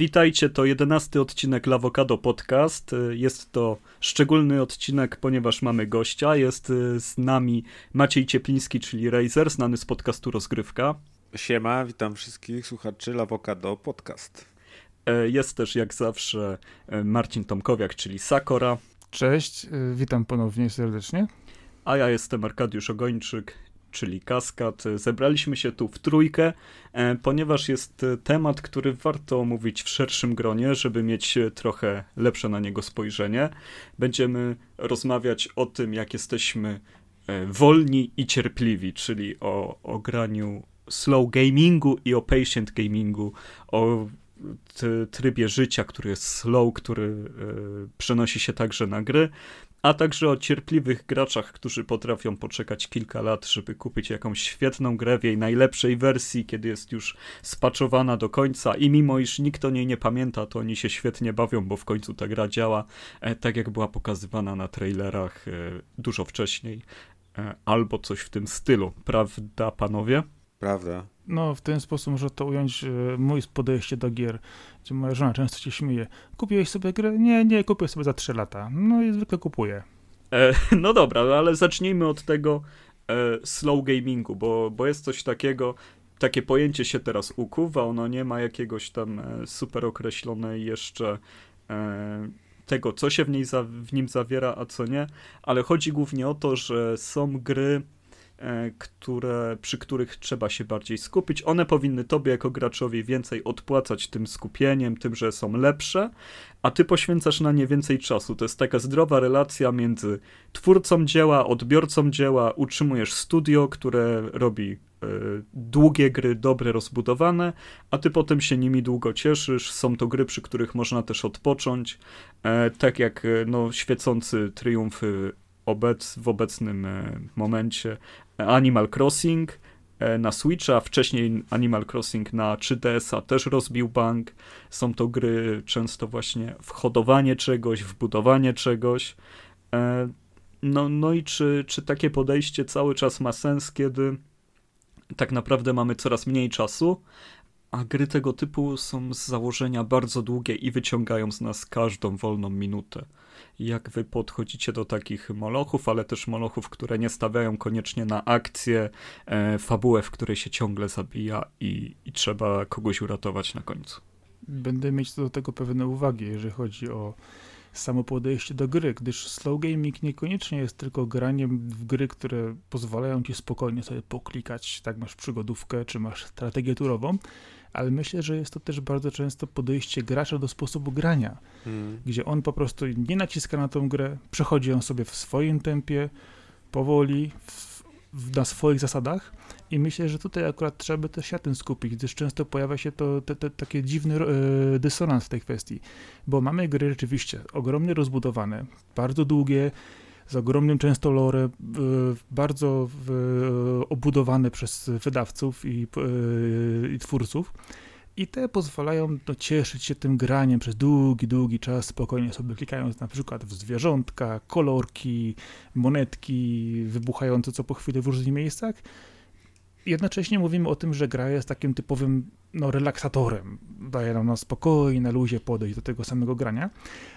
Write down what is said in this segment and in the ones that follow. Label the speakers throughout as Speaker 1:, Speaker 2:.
Speaker 1: Witajcie, to jedenasty odcinek Lawokado Podcast. Jest to szczególny odcinek, ponieważ mamy gościa. Jest y, z nami Maciej Ciepliński, czyli Razer, znany z podcastu Rozgrywka.
Speaker 2: Siema, witam wszystkich słuchaczy Lawokado Podcast.
Speaker 1: E, jest też jak zawsze e, Marcin Tomkowiak, czyli Sakora.
Speaker 3: Cześć, y, witam ponownie serdecznie.
Speaker 1: A ja jestem Arkadiusz Ogończyk, czyli Kaskad. Zebraliśmy się tu w trójkę, e, ponieważ jest temat, który warto omówić w szerszym gronie, żeby mieć trochę lepsze na niego spojrzenie. Będziemy rozmawiać o tym, jak jesteśmy wolni i cierpliwi, czyli o, o graniu slow gamingu i o patient gamingu, o trybie życia, który jest slow, który y, przenosi się także na gry, a także o cierpliwych graczach, którzy potrafią poczekać kilka lat, żeby kupić jakąś świetną grę w jej najlepszej wersji, kiedy jest już spaczowana do końca i mimo iż nikt o niej nie pamięta, to oni się świetnie bawią, bo w końcu ta gra działa e, tak, jak była pokazywana na trailerach e, dużo wcześniej, e, albo coś w tym stylu, prawda panowie?
Speaker 2: Prawda.
Speaker 3: No, w ten sposób może to ująć e, mój podejście do gier, gdzie moja żona często się śmieje. Kupiłeś sobie grę? Nie, nie, kupię sobie za 3 lata. No i zwykle kupuję.
Speaker 1: E, no dobra, ale zacznijmy od tego e, slow gamingu, bo, bo jest coś takiego, takie pojęcie się teraz ukuwa, ono nie ma jakiegoś tam e, super określonej jeszcze e, tego, co się w, niej za, w nim zawiera, a co nie, ale chodzi głównie o to, że są gry, które, przy których trzeba się bardziej skupić. One powinny tobie jako graczowi więcej odpłacać tym skupieniem, tym, że są lepsze, a ty poświęcasz na nie więcej czasu. To jest taka zdrowa relacja między twórcą dzieła, odbiorcą dzieła, utrzymujesz studio, które robi y, długie gry, dobre, rozbudowane, a ty potem się nimi długo cieszysz. Są to gry, przy których można też odpocząć. E, tak jak no, świecący triumf obec, w obecnym momencie Animal Crossing e, na Switcha, wcześniej Animal Crossing na 3DS-a też rozbił bank. Są to gry często właśnie w hodowanie czegoś, w budowanie czegoś. E, no, no i czy, czy takie podejście cały czas ma sens, kiedy tak naprawdę mamy coraz mniej czasu, a gry tego typu są z założenia bardzo długie i wyciągają z nas każdą wolną minutę jak wy podchodzicie do takich molochów, ale też molochów, które nie stawiają koniecznie na akcję, e, fabułę, w której się ciągle zabija i, i trzeba kogoś uratować na końcu.
Speaker 3: Będę mieć do tego pewne uwagi, jeżeli chodzi o samo podejście do gry, gdyż slow gaming niekoniecznie jest tylko graniem w gry, które pozwalają ci spokojnie sobie poklikać, tak masz przygodówkę, czy masz strategię turową, ale myślę, że jest to też bardzo często podejście gracza do sposobu grania, hmm. gdzie on po prostu nie naciska na tą grę, przechodzi ją sobie w swoim tempie, powoli, w, na swoich zasadach i myślę, że tutaj akurat trzeba by też się tym skupić, gdyż często pojawia się to te, te, taki dziwny e, dysonans w tej kwestii, bo mamy gry rzeczywiście ogromnie rozbudowane, bardzo długie, z ogromnym często lore, bardzo obudowane przez wydawców i, i twórców. I te pozwalają cieszyć się tym graniem przez długi, długi czas, spokojnie sobie klikając na przykład w zwierzątka, kolorki, monetki wybuchające co po chwili w różnych miejscach jednocześnie mówimy o tym, że gra jest takim typowym no, relaksatorem. Daje nam na na luzie podejść do tego samego grania,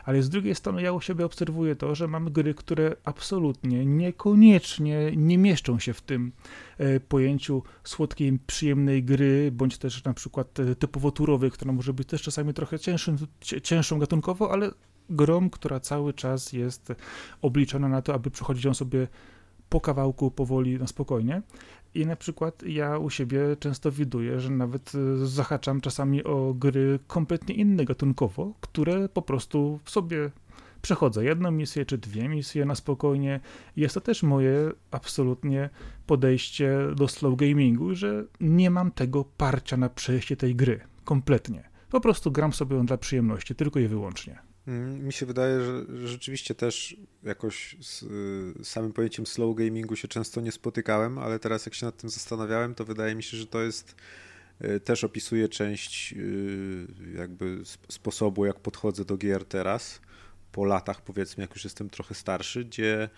Speaker 3: ale z drugiej strony ja u siebie obserwuję to, że mamy gry, które absolutnie, niekoniecznie nie mieszczą się w tym e, pojęciu słodkiej, przyjemnej gry, bądź też na przykład e, typowo turowej, która może być też czasami trochę cięższym, cięższą gatunkowo, ale grom, która cały czas jest obliczona na to, aby przechodzić ją sobie po kawałku, powoli, na spokojnie. I na przykład ja u siebie często widuję, że nawet y, zahaczam czasami o gry kompletnie inne gatunkowo, które po prostu sobie przechodzę jedną misję czy dwie misje na spokojnie. Jest to też moje absolutnie podejście do slow gamingu, że nie mam tego parcia na przejście tej gry. Kompletnie. Po prostu gram sobie ją dla przyjemności, tylko i wyłącznie.
Speaker 2: Mm, mi się wydaje, że rzeczywiście też jakoś z y, samym pojęciem slow gamingu się często nie spotykałem, ale teraz jak się nad tym zastanawiałem, to wydaje mi się, że to jest y, też opisuje część y, jakby sposobu, jak podchodzę do gier teraz, po latach powiedzmy, jak już jestem trochę starszy, gdzie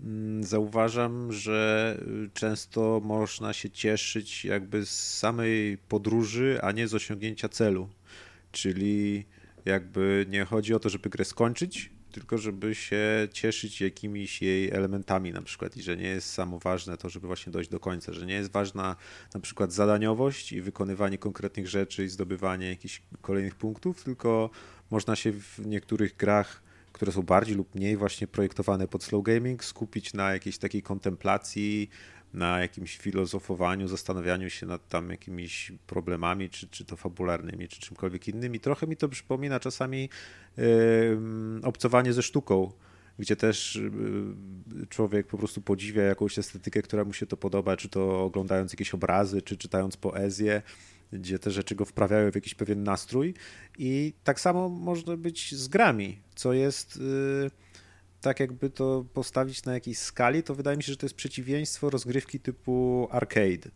Speaker 2: mm, zauważam, że często można się cieszyć jakby z samej podróży, a nie z osiągnięcia celu. czyli jakby nie chodzi o to, żeby grę skończyć, tylko żeby się cieszyć jakimiś jej elementami na przykład i że nie jest samo ważne to, żeby właśnie dojść do końca, że nie jest ważna na przykład zadaniowość i wykonywanie konkretnych rzeczy i zdobywanie jakichś kolejnych punktów, tylko można się w niektórych grach, które są bardziej lub mniej właśnie projektowane pod slow gaming, skupić na jakiejś takiej kontemplacji, na jakimś filozofowaniu, zastanawianiu się nad tam jakimiś problemami, czy, czy to fabularnymi, czy czymkolwiek innym. Trochę mi to przypomina czasami yy, obcowanie ze sztuką, gdzie też yy, człowiek po prostu podziwia jakąś estetykę, która mu się to podoba, czy to oglądając jakieś obrazy, czy czytając poezję, gdzie te rzeczy go wprawiają w jakiś pewien nastrój. I tak samo można być z grami, co jest. Yy, tak jakby to postawić na jakiejś skali, to wydaje mi się, że to jest przeciwieństwo rozgrywki typu arcade,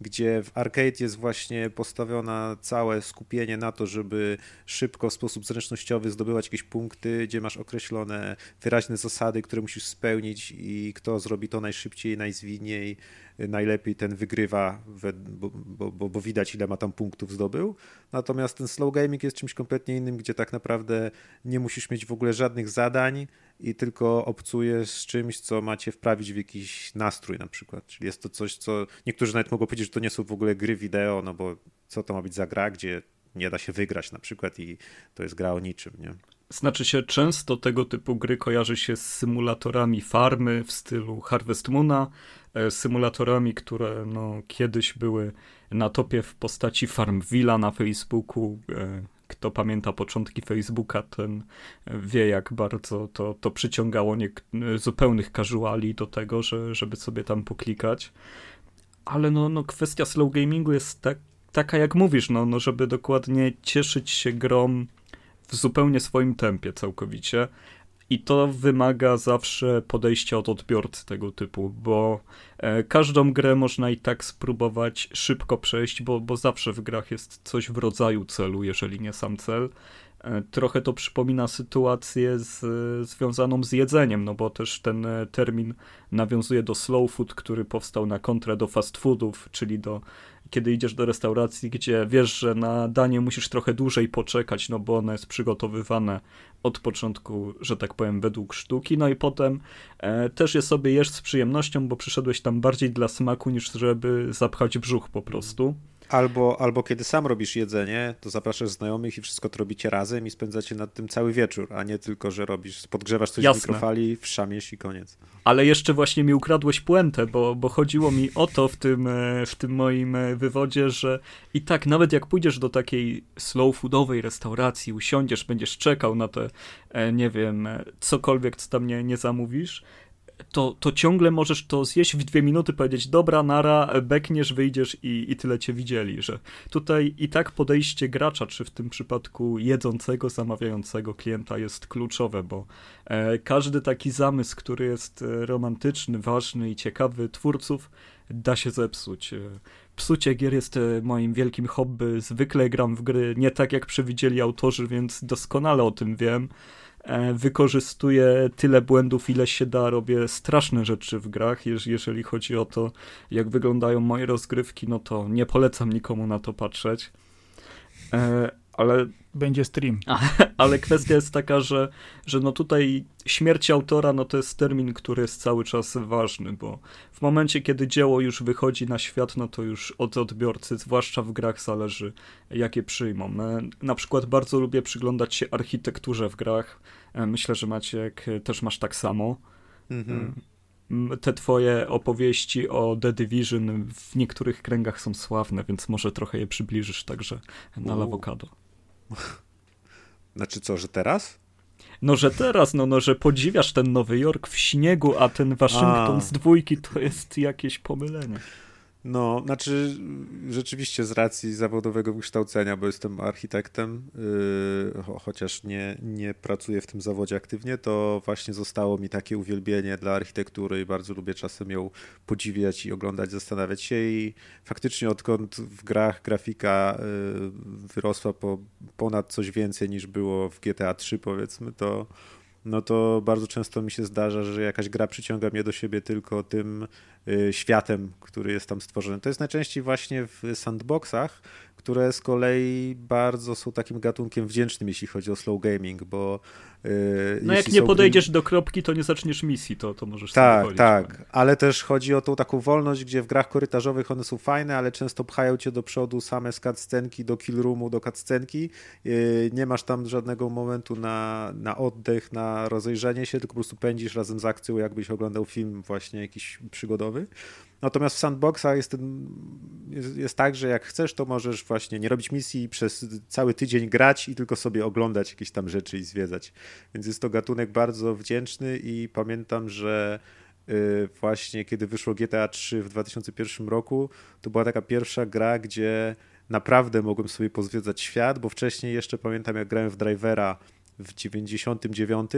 Speaker 2: gdzie w arcade jest właśnie postawiona całe skupienie na to, żeby szybko w sposób zręcznościowy zdobywać jakieś punkty, gdzie masz określone wyraźne zasady, które musisz spełnić i kto zrobi to najszybciej, najzwinniej, najlepiej ten wygrywa, bo, bo, bo, widać ile ma tam punktów zdobył. Natomiast ten slow gaming jest czymś kompletnie innym, gdzie tak naprawdę nie musisz mieć w ogóle żadnych zadań i tylko obcujesz z czymś, co macie wprawić w jakiś nastrój na przykład. Czyli jest to coś, co niektórzy nawet mogą powiedzieć, że to nie są w ogóle gry wideo, no bo co to ma być za gra, gdzie nie da się wygrać na przykład i to jest gra o niczym, nie?
Speaker 1: Znaczy się, często tego typu gry kojarzy się z symulatorami farmy w stylu Harvest Moona, symulatorami, które no, kiedyś były na topie w postaci Farmvilla na Facebooku. E, kto pamięta początki Facebooka, ten wie, jak bardzo to, to przyciągało nie, zupełnych casuali do tego, że, żeby sobie tam poklikać. Ale no, no kwestia slow gamingu jest tak, taka, jak mówisz, no, no, żeby dokładnie cieszyć się grom w zupełnie swoim tempie całkowicie. I to wymaga zawsze podejścia od odbiorcy tego typu, bo e, każdą grę można i tak spróbować szybko przejść, bo, bo zawsze w grach jest coś w rodzaju celu, jeżeli nie sam cel. E, trochę to przypomina sytuację z, związaną z jedzeniem, no bo też ten e, termin nawiązuje do slow food, który powstał na kontrę do fast foodów, czyli do kiedy idziesz do restauracji, gdzie wiesz, że na danie musisz trochę dłużej poczekać, no bo ono jest przygotowywane od początku, że tak powiem, według sztuki, no i potem e, też je sobie jesz z przyjemnością, bo przyszedłeś tam bardziej dla smaku, niż żeby zapchać brzuch po prostu.
Speaker 2: Albo, albo kiedy sam robisz jedzenie, to zapraszasz znajomych i wszystko to robicie razem i spędzacie nad tym cały wieczór, a nie tylko, że robisz, podgrzewasz coś Jasne. w mikrofali, wszamiesz i koniec.
Speaker 1: Ale jeszcze właśnie mi ukradłeś puentę, bo, bo chodziło mi o to w tym, e, w tym moim e, wywodzie, że i tak nawet jak pójdziesz do takiej slow foodowej restauracji, usiądziesz, będziesz czekał na te, e, nie wiem, cokolwiek, co tam nie, nie zamówisz, to, to ciągle możesz to zjeść w dwie minuty, powiedzieć dobra, nara, bekniesz, wyjdziesz i, i tyle cię widzieli, że tutaj i tak podejście gracza, czy w tym przypadku jedzącego, zamawiającego klienta jest kluczowe, bo e, każdy taki zamysł, który jest e, romantyczny, ważny i ciekawy twórców, da się zepsuć. E, psucie gier jest e, moim wielkim hobby, zwykle gram w gry nie tak jak przewidzieli autorzy, więc doskonale o tym wiem. E, wykorzystuję tyle błędów, ile się da, robię straszne rzeczy w grach. Jeżeli chodzi o to, jak wyglądają moje rozgrywki, no to nie polecam nikomu na to patrzeć. E, ale
Speaker 3: będzie stream.
Speaker 1: Ale kwestia jest taka, że, że no tutaj śmierć autora no to jest termin, który jest cały czas ważny, bo w momencie, kiedy dzieło już wychodzi na świat, no to już od odbiorcy, zwłaszcza w grach, zależy, jakie przyjmą. E, na przykład bardzo lubię przyglądać się architekturze w grach. E, myślę, że Maciek też masz tak samo. Mhm. E, te twoje opowieści o The Division w niektórych kręgach są sławne, więc może trochę je przybliżysz także na Lawokado.
Speaker 2: Znaczy co, że teraz?
Speaker 1: No, że teraz, no, no, że podziwiasz ten Nowy Jork w śniegu, a ten Waszyngton a. z dwójki to jest jakieś pomylenie.
Speaker 2: No, znaczy rzeczywiście z racji zawodowego wykształcenia, bo jestem architektem, yy, chociaż nie, nie pracuję w tym zawodzie aktywnie, to właśnie zostało mi takie uwielbienie dla architektury i bardzo lubię czasem ją podziwiać i oglądać, zastanawiać się. I faktycznie odkąd w grach grafika yy, wyrosła po ponad coś więcej niż było w GTA 3 powiedzmy, to no to bardzo często mi się zdarza, że jakaś gra przyciąga mnie do siebie tylko tym y, światem, który jest tam stworzony. To jest najczęściej właśnie w sandboxach, które z kolei bardzo są takim gatunkiem wdzięcznym, jeśli chodzi o slow gaming, bo
Speaker 1: no jak nie podejdziesz gry... do kropki, to nie zaczniesz misji, to, to możesz
Speaker 2: Tak, sobie tak, ale też chodzi o tą taką wolność, gdzie w grach korytarzowych one są fajne, ale często pchają cię do przodu same z cutscenki, do kill roomu, do cutscenki, yy, nie masz tam żadnego momentu na, na oddech, na rozejrzenie się, tylko po prostu pędzisz razem z akcją, jakbyś oglądał film właśnie jakiś przygodowy. Natomiast w sandboxach jest, ten, jest, jest, tak, że jak chcesz, to możesz właśnie nie robić misji i przez cały tydzień grać i tylko sobie oglądać jakieś tam rzeczy i zwiedzać. Więc jest to gatunek bardzo wdzięczny i pamiętam, że y, właśnie kiedy wyszło GTA 3 w 2001 roku, to była taka pierwsza gra, gdzie naprawdę mogłem sobie pozwiedzać świat, bo wcześniej jeszcze pamiętam jak grałem w Drivera w 99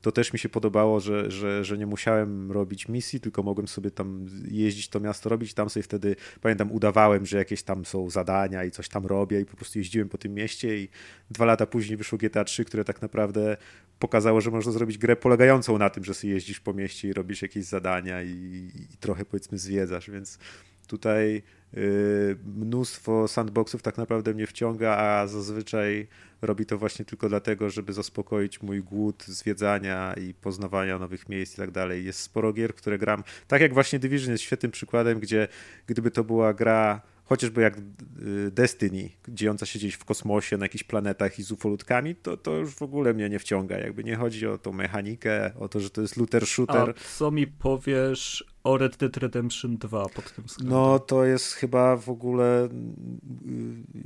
Speaker 2: to też mi się podobało, że, że, że nie musiałem robić misji, tylko mogłem sobie tam jeździć to miasto robić. Tam sobie wtedy, pamiętam, udawałem, że jakieś tam są zadania i coś tam robię i po prostu jeździłem po tym mieście i dwa lata później wyszło GTA 3, które tak naprawdę pokazało, że można zrobić grę polegającą na tym, że sobie jeździsz po mieście i robisz jakieś zadania i, i trochę powiedzmy zwiedzasz, więc tutaj y, mnóstwo sandboxów tak naprawdę mnie wciąga, a zazwyczaj robi to właśnie tylko dlatego, żeby zaspokoić mój głód zwiedzania i poznawania nowych miejsc i tak dalej. Jest sporo gier, które gram, tak jak właśnie Division jest świetnym przykładem, gdzie gdyby to była gra chociażby jak y, Destiny, dziejąca się gdzieś w kosmosie, na jakichś planetach i z ufolutkami, to, to już w ogóle mnie nie wciąga. Jakby nie chodzi o tą mechanikę, o to, że to jest looter shooter.
Speaker 1: A co mi powiesz o Red Dead Redemption 2 pod tym względem?
Speaker 2: No to jest chyba w ogóle y,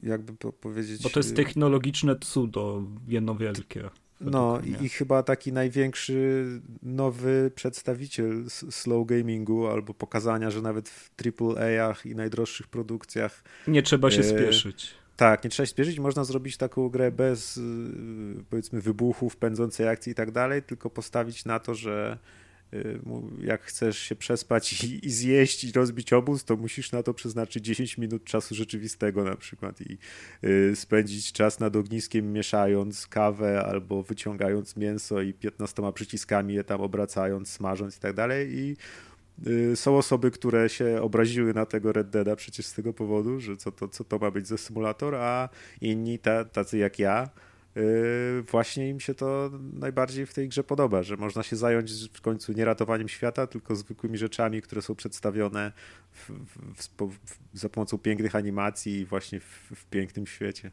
Speaker 2: jakby powiedzieć...
Speaker 1: Bo to jest technologiczne cudo, jedno wielkie.
Speaker 2: No i, i, chyba taki największy nowy przedstawiciel slow gamingu albo pokazania, że nawet w AAA-ach i najdroższych produkcjach
Speaker 1: nie trzeba się e, spieszyć.
Speaker 2: Tak, nie trzeba się spieszyć, można zrobić taką grę bez y, powiedzmy wybuchów, pędzącej akcji i tak dalej, tylko postawić na to, że Y, jak chcesz się przespać i, i, zjeść i rozbić obóz, to musisz na to przeznaczyć 10 minut czasu rzeczywistego na przykład i y, spędzić czas nad ogniskiem mieszając kawę albo wyciągając mięso i 15 przyciskami je tam obracając, smażąc i tak dalej. I y, są osoby, które się obraziły na tego Red Deada przecież z tego powodu, że co to, co to ma być za symulator, a inni, tacy jak ja, właśnie im się to najbardziej w tej grze podoba, że można się zająć w końcu nie ratowaniem świata, tylko zwykłymi rzeczami, które są przedstawione w, w, w, za pomocą pięknych animacji i właśnie w, pięknym świecie.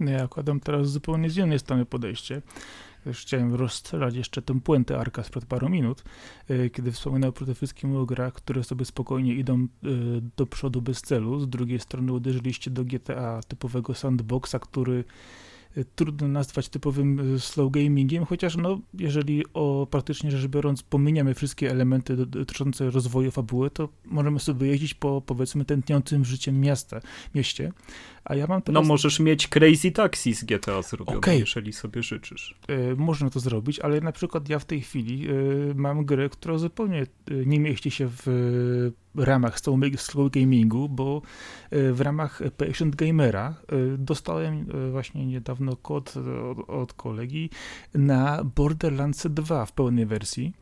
Speaker 3: No ja układam teraz zupełnie z innej strony podejście. Już chciałem rozstrzelać jeszcze tę puentę Arka sprzed paru minut, yy, kiedy wspominał przede wszystkim o grach, które sobie spokojnie idą yy, do przodu bez celu. Z drugiej strony uderzyliście do GTA typowego sandboxa, który trudno nazwać typowym y, slow gamingiem, chociaż no, jeżeli o praktycznie rzecz biorąc pominiamy wszystkie elementy dotyczące rozwoju fabuły, to możemy sobie jeździć po powiedzmy tętniącym życiem miasta, mieście. A ja mam
Speaker 1: teraz... No możesz mieć Crazy Taxi z GTA zrobione, okay. jeżeli sobie życzysz.
Speaker 3: Yy, można to zrobić, ale na przykład ja w tej chwili yy, mam grę, która zupełnie nie mieści się w ramach slow gamingu, bo w ramach Patient Gamera dostałem właśnie niedawno kod od, od kolegi na Borderlands 2 w pełnej wersji.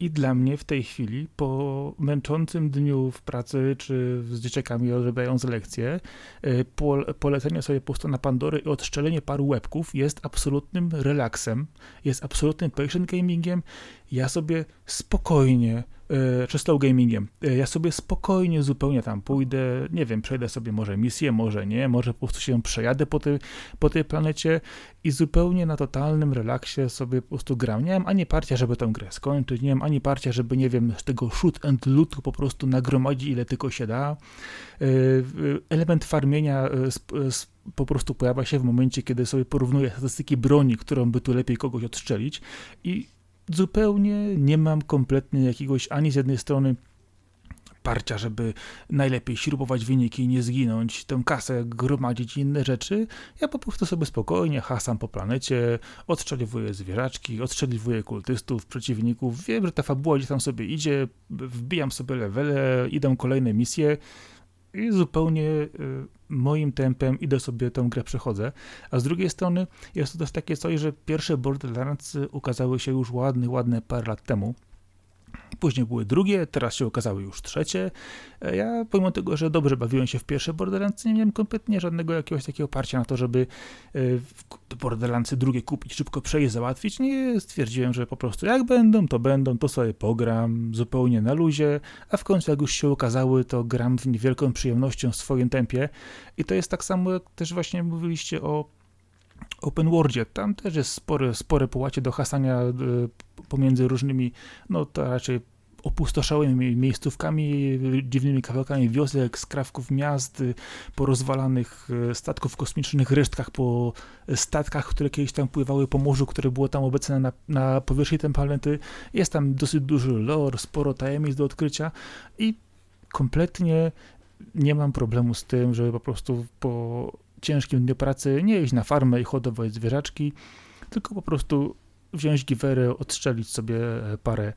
Speaker 3: I dla mnie w tej chwili, po męczącym dniu w pracy, czy z dzieciakami odbywając lekcje, e, polecenie sobie prostu na Pandory i odszczelenie paru łebków jest absolutnym relaksem, jest absolutnym patient gamingiem. Ja sobie spokojnie E, czy slow gamingiem. E, ja sobie spokojnie zupełnie tam pójdę, nie wiem, przejdę sobie może misję, może nie, może po prostu się przejadę po tej, po tej planecie i zupełnie na totalnym relaksie sobie po prostu gram. Nie mam ani parcia, żeby tę grę skończyć, nie mam ani parcia, żeby, nie wiem, z tego shoot and loot po prostu nagromadzić ile tylko się da. E, element farmienia po prostu pojawia się w momencie, kiedy sobie porównuję statystyki broni, którą by tu lepiej kogoś odstrzelić i zupełnie nie mam kompletnie jakiegoś ani z jednej strony parcia, żeby najlepiej śrubować wyniki i nie zginąć, tę kasę gromadzić i inne rzeczy. Ja po prostu sobie spokojnie hasam po planecie, odstrzeliwuję zwierzaczki, odstrzeliwuję kultystów, przeciwników. Wiem, że ta fabuła gdzieś tam sobie idzie, wbijam sobie levele, idą kolejne misje i zupełnie y, moim tempem idę sobie tę grę przechodzę, a z drugiej strony jest to też takie coś, że pierwsze Borderlands ukazały się już ładny, ładne parę lat temu, Później były drugie, teraz się okazały już trzecie. E, ja pomimo tego, że dobrze bawiłem się w pierwsze Borderlands, nie miałem kompletnie żadnego jakiegoś takiego oparcia na to, żeby e, Borderlandsy drugie kupić, szybko przejść, załatwić. Nie stwierdziłem, że po prostu jak będą, to będą, to sobie pogram zupełnie na luzie, a w końcu jak już się okazały, to gram w niewielką przyjemnością w swoim tempie. I to jest tak samo, jak też właśnie mówiliście o Open Worldzie. Tam też jest spore, spore połacie do hasania e, pomiędzy różnymi, no to raczej opustoszałymi miejscówkami, dziwnymi kawałkami wiosek, skrawków miast, porozwalanych e, statków kosmicznych, resztkach po statkach, które kiedyś tam pływały po morzu, które było tam obecne na, na powierzchni tej planety. Jest tam dosyć duży lore, sporo tajemnic do odkrycia i kompletnie nie mam problemu z tym, żeby po prostu po ciężkim dniu pracy nie iść na farmę i hodować zwierzaczki, tylko po prostu wziąć giwerę, odstrzelić sobie parę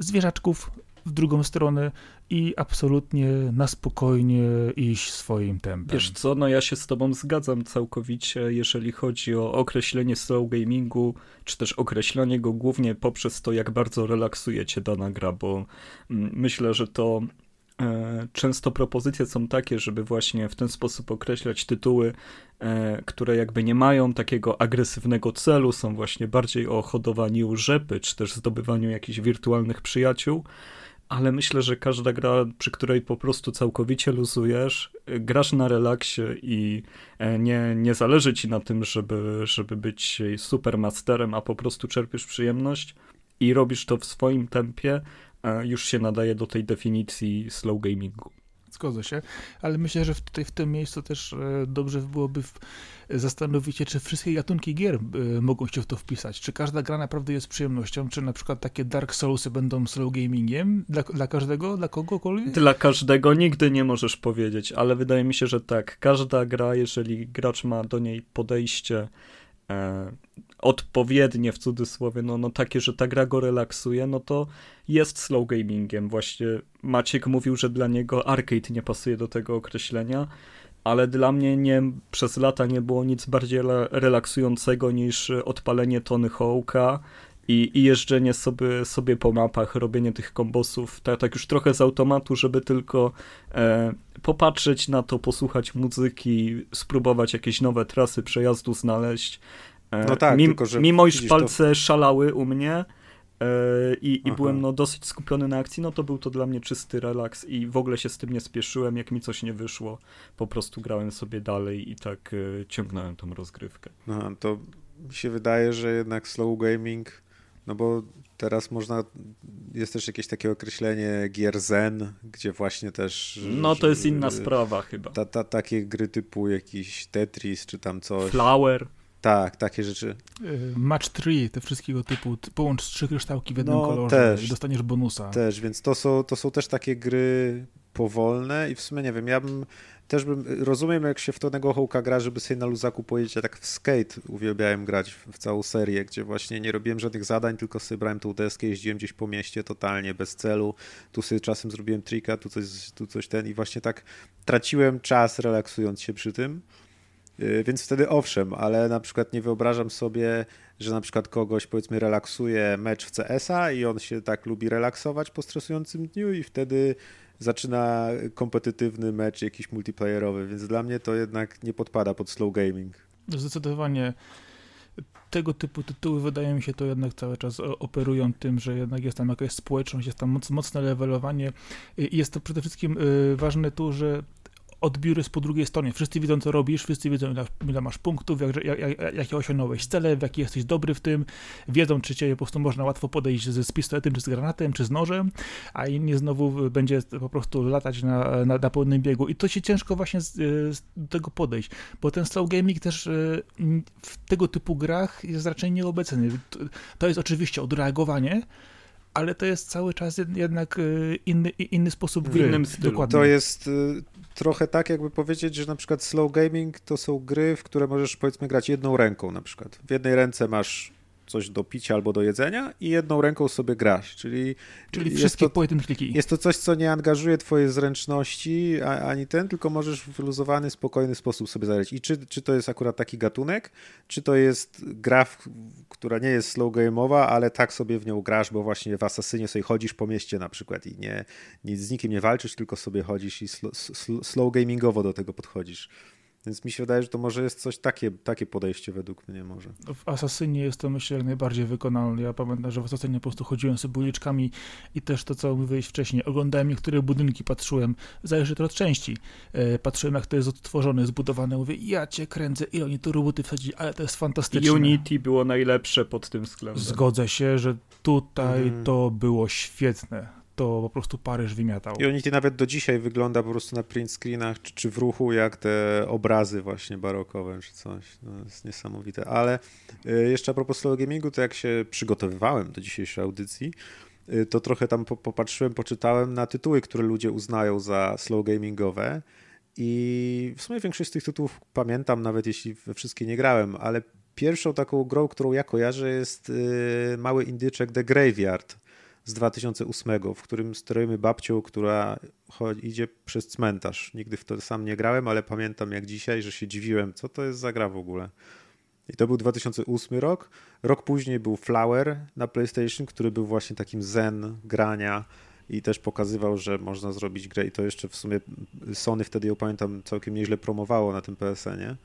Speaker 3: zwierzaczków w drugą stronę i absolutnie na spokojnie iść swoim tempem.
Speaker 1: Wiesz co, no ja się z tobą zgadzam całkowicie, jeżeli chodzi o określenie slow gamingu, czy też określenie go głównie poprzez to, jak bardzo relaksuje cię dana gra, bo mm, myślę, że to często propozycje są takie, żeby właśnie w ten sposób określać tytuły, e, które jakby nie mają takiego agresywnego celu, są właśnie bardziej o hodowaniu rzepy, czy też zdobywaniu jakichś wirtualnych przyjaciół, ale myślę, że każda gra, przy której po prostu całkowicie luzujesz, e, grasz na relaksie i nie, nie zależy ci na tym, żeby, żeby być super masterem, a po prostu czerpiesz przyjemność i robisz to w swoim tempie, już się nadaje do tej definicji slow gamingu.
Speaker 3: Zgodzę się, ale myślę, że tutaj w tym miejscu też e, dobrze byłoby zastanowić się, czy wszystkie gatunki gier e, mogą się w to wpisać. Czy każda gra naprawdę jest przyjemnością, czy na przykład takie Dark Soulsy będą slow gamingiem dla, dla każdego, dla kogokolwiek?
Speaker 1: Dla każdego nigdy nie możesz powiedzieć, ale wydaje mi się, że tak. Każda gra, jeżeli gracz ma do niej podejście e, odpowiednie w cudzysłowie, no, no takie, że ta gra go relaksuje, no to jest slow gamingiem. Właśnie Maciek mówił, że dla niego arcade nie pasuje do tego określenia, ale dla mnie nie, przez lata nie było nic bardziej relaksującego niż odpalenie Tony Hawk'a i, i jeżdżenie sobie, sobie po mapach, robienie tych kombosów, tak, tak już trochę z automatu, żeby tylko e, popatrzeć na to, posłuchać muzyki, spróbować jakieś nowe trasy przejazdu znaleźć. E, no tak, Mim, tylko że mimo iż palce to... szalały u mnie e, i, i byłem no, dosyć skupiony na akcji, no to był to dla mnie czysty relaks i w ogóle się z tym nie spieszyłem, jak mi coś nie wyszło, po prostu grałem sobie dalej i tak e, ciągnąłem tą rozgrywkę.
Speaker 2: No, to mi się wydaje, że jednak slow gaming, no bo teraz można, jest też jakieś takie określenie gier zen, gdzie właśnie też...
Speaker 1: No to jest inna sprawa chyba.
Speaker 2: Ta, ta, takie gry typu jakiś Tetris czy tam coś.
Speaker 1: Flower.
Speaker 2: Tak, takie rzeczy.
Speaker 3: Y, match 3, te wszystkiego typu, połącz trzy kryształki w jednym no, kolorze też, i dostaniesz bonusa.
Speaker 2: Też, więc to są, to są też takie gry powolne i w sumie nie wiem, ja bym też bym, rozumiem jak się w Tonego Hołka gra, żeby sobie na luzaku powiedzieć, ja tak w skate uwielbiałem grać w, w, całą serię, gdzie właśnie nie robiłem żadnych zadań, tylko sobie brałem tą deskę, jeździłem gdzieś po mieście totalnie, bez celu, tu sobie czasem zrobiłem trika, tu coś, tu coś ten i właśnie tak traciłem czas relaksując się przy tym. Y, więc wtedy owszem, ale na przykład nie wyobrażam sobie, że na przykład kogoś powiedzmy relaksuje mecz w CS-a i on się tak lubi relaksować po stresującym dniu i wtedy zaczyna kompetytywny mecz jakiś multiplayerowy, więc dla mnie to jednak nie podpada pod slow gaming.
Speaker 3: Zdecydowanie tego typu tytuły wydaje mi się to jednak cały czas operują tym, że jednak jest tam jakaś społeczność, jest tam mocne levelowanie i jest to przede wszystkim y, ważne tu, że odbiór jest po drugiej stronie. Wszyscy widzą, co robisz, wszyscy wiedzą, ile, ile masz punktów, jak, jak, jakie osiągnąłeś cele, w jaki jesteś dobry w tym. Wiedzą, czy cię po prostu można łatwo podejść z, z pistoletem, czy z granatem, czy z nożem, a inni znowu będzie po prostu latać na, na, na pełnym biegu. I to się ciężko właśnie z, z tego podejść, bo ten slow gaming też e, w tego typu grach jest raczej nieobecny. To jest oczywiście odreagowanie, ale to jest cały czas jednak e, inny, inny sposób gry.
Speaker 1: W innym stylu.
Speaker 2: Dokładnie. To jest trochę tak, jakby powiedzieć, że na przykład slow gaming to są gry, w które możesz powiedzmy grać jedną ręką na przykład. W jednej ręce masz coś do picia albo do jedzenia i jedną ręką sobie grasz, czyli...
Speaker 3: Czyli wszystkie to, po kliki.
Speaker 2: Jest to coś, co nie angażuje twojej zręczności ani ten, tylko możesz w wyluzowany, spokojny sposób sobie zagrać. I czy, czy to jest akurat taki gatunek, czy to jest gra, która nie jest slow game'owa, ale tak sobie w nią grasz, bo właśnie w Asasynie sobie chodzisz po mieście na przykład i nie, nic z nikim nie walczysz, tylko sobie chodzisz i slow, slow gamingowo do tego podchodzisz. Więc mi się wydaje, że to może jest coś takie, takie podejście według mnie może.
Speaker 3: W Asasynie jest to myślę jak najbardziej wykonalne. Ja pamiętam, że w Asasynie po prostu chodziłem sobie uliczkami i też to, co mówiłeś wcześniej, oglądałem niektóre budynki, patrzyłem, zależy to od części, e, patrzyłem jak to jest odtworzone, zbudowane, mówię, ja cię kręcę, ile oni tu roboty wsadzili, ale to jest fantastyczne.
Speaker 1: Unity było najlepsze pod tym względem.
Speaker 3: Zgodzę się, że tutaj mm. to było świetne to po prostu Paryż wymiatał.
Speaker 2: I Unity nawet do dzisiaj wygląda po prostu na print screenach czy, czy w ruchu jak te obrazy właśnie barokowe czy coś. No, jest niesamowite. Ale y, jeszcze a propos slow gamingu, to jak się przygotowywałem do dzisiejszej audycji, y, to trochę tam popatrzyłem, poczytałem na tytuły, które ludzie uznają za slow gamingowe. I w sumie większość z tych tytułów pamiętam, nawet jeśli we wszystkie nie grałem, ale pierwszą taką grą, którą ja kojarzę, jest y, mały indyczek The Graveyard z 2008, w którym sterujemy babcią, która idzie przez cmentarz. Nigdy w to sam nie grałem, ale pamiętam jak dzisiaj, że się dziwiłem, co to jest za gra w ogóle. I to był 2008 rok. Rok później był Flower na PlayStation, który był właśnie takim zen grania i też pokazywał, że można zrobić grę i to jeszcze w sumie Sony wtedy ją pamiętam całkiem nieźle promowało na tym PSN-ie,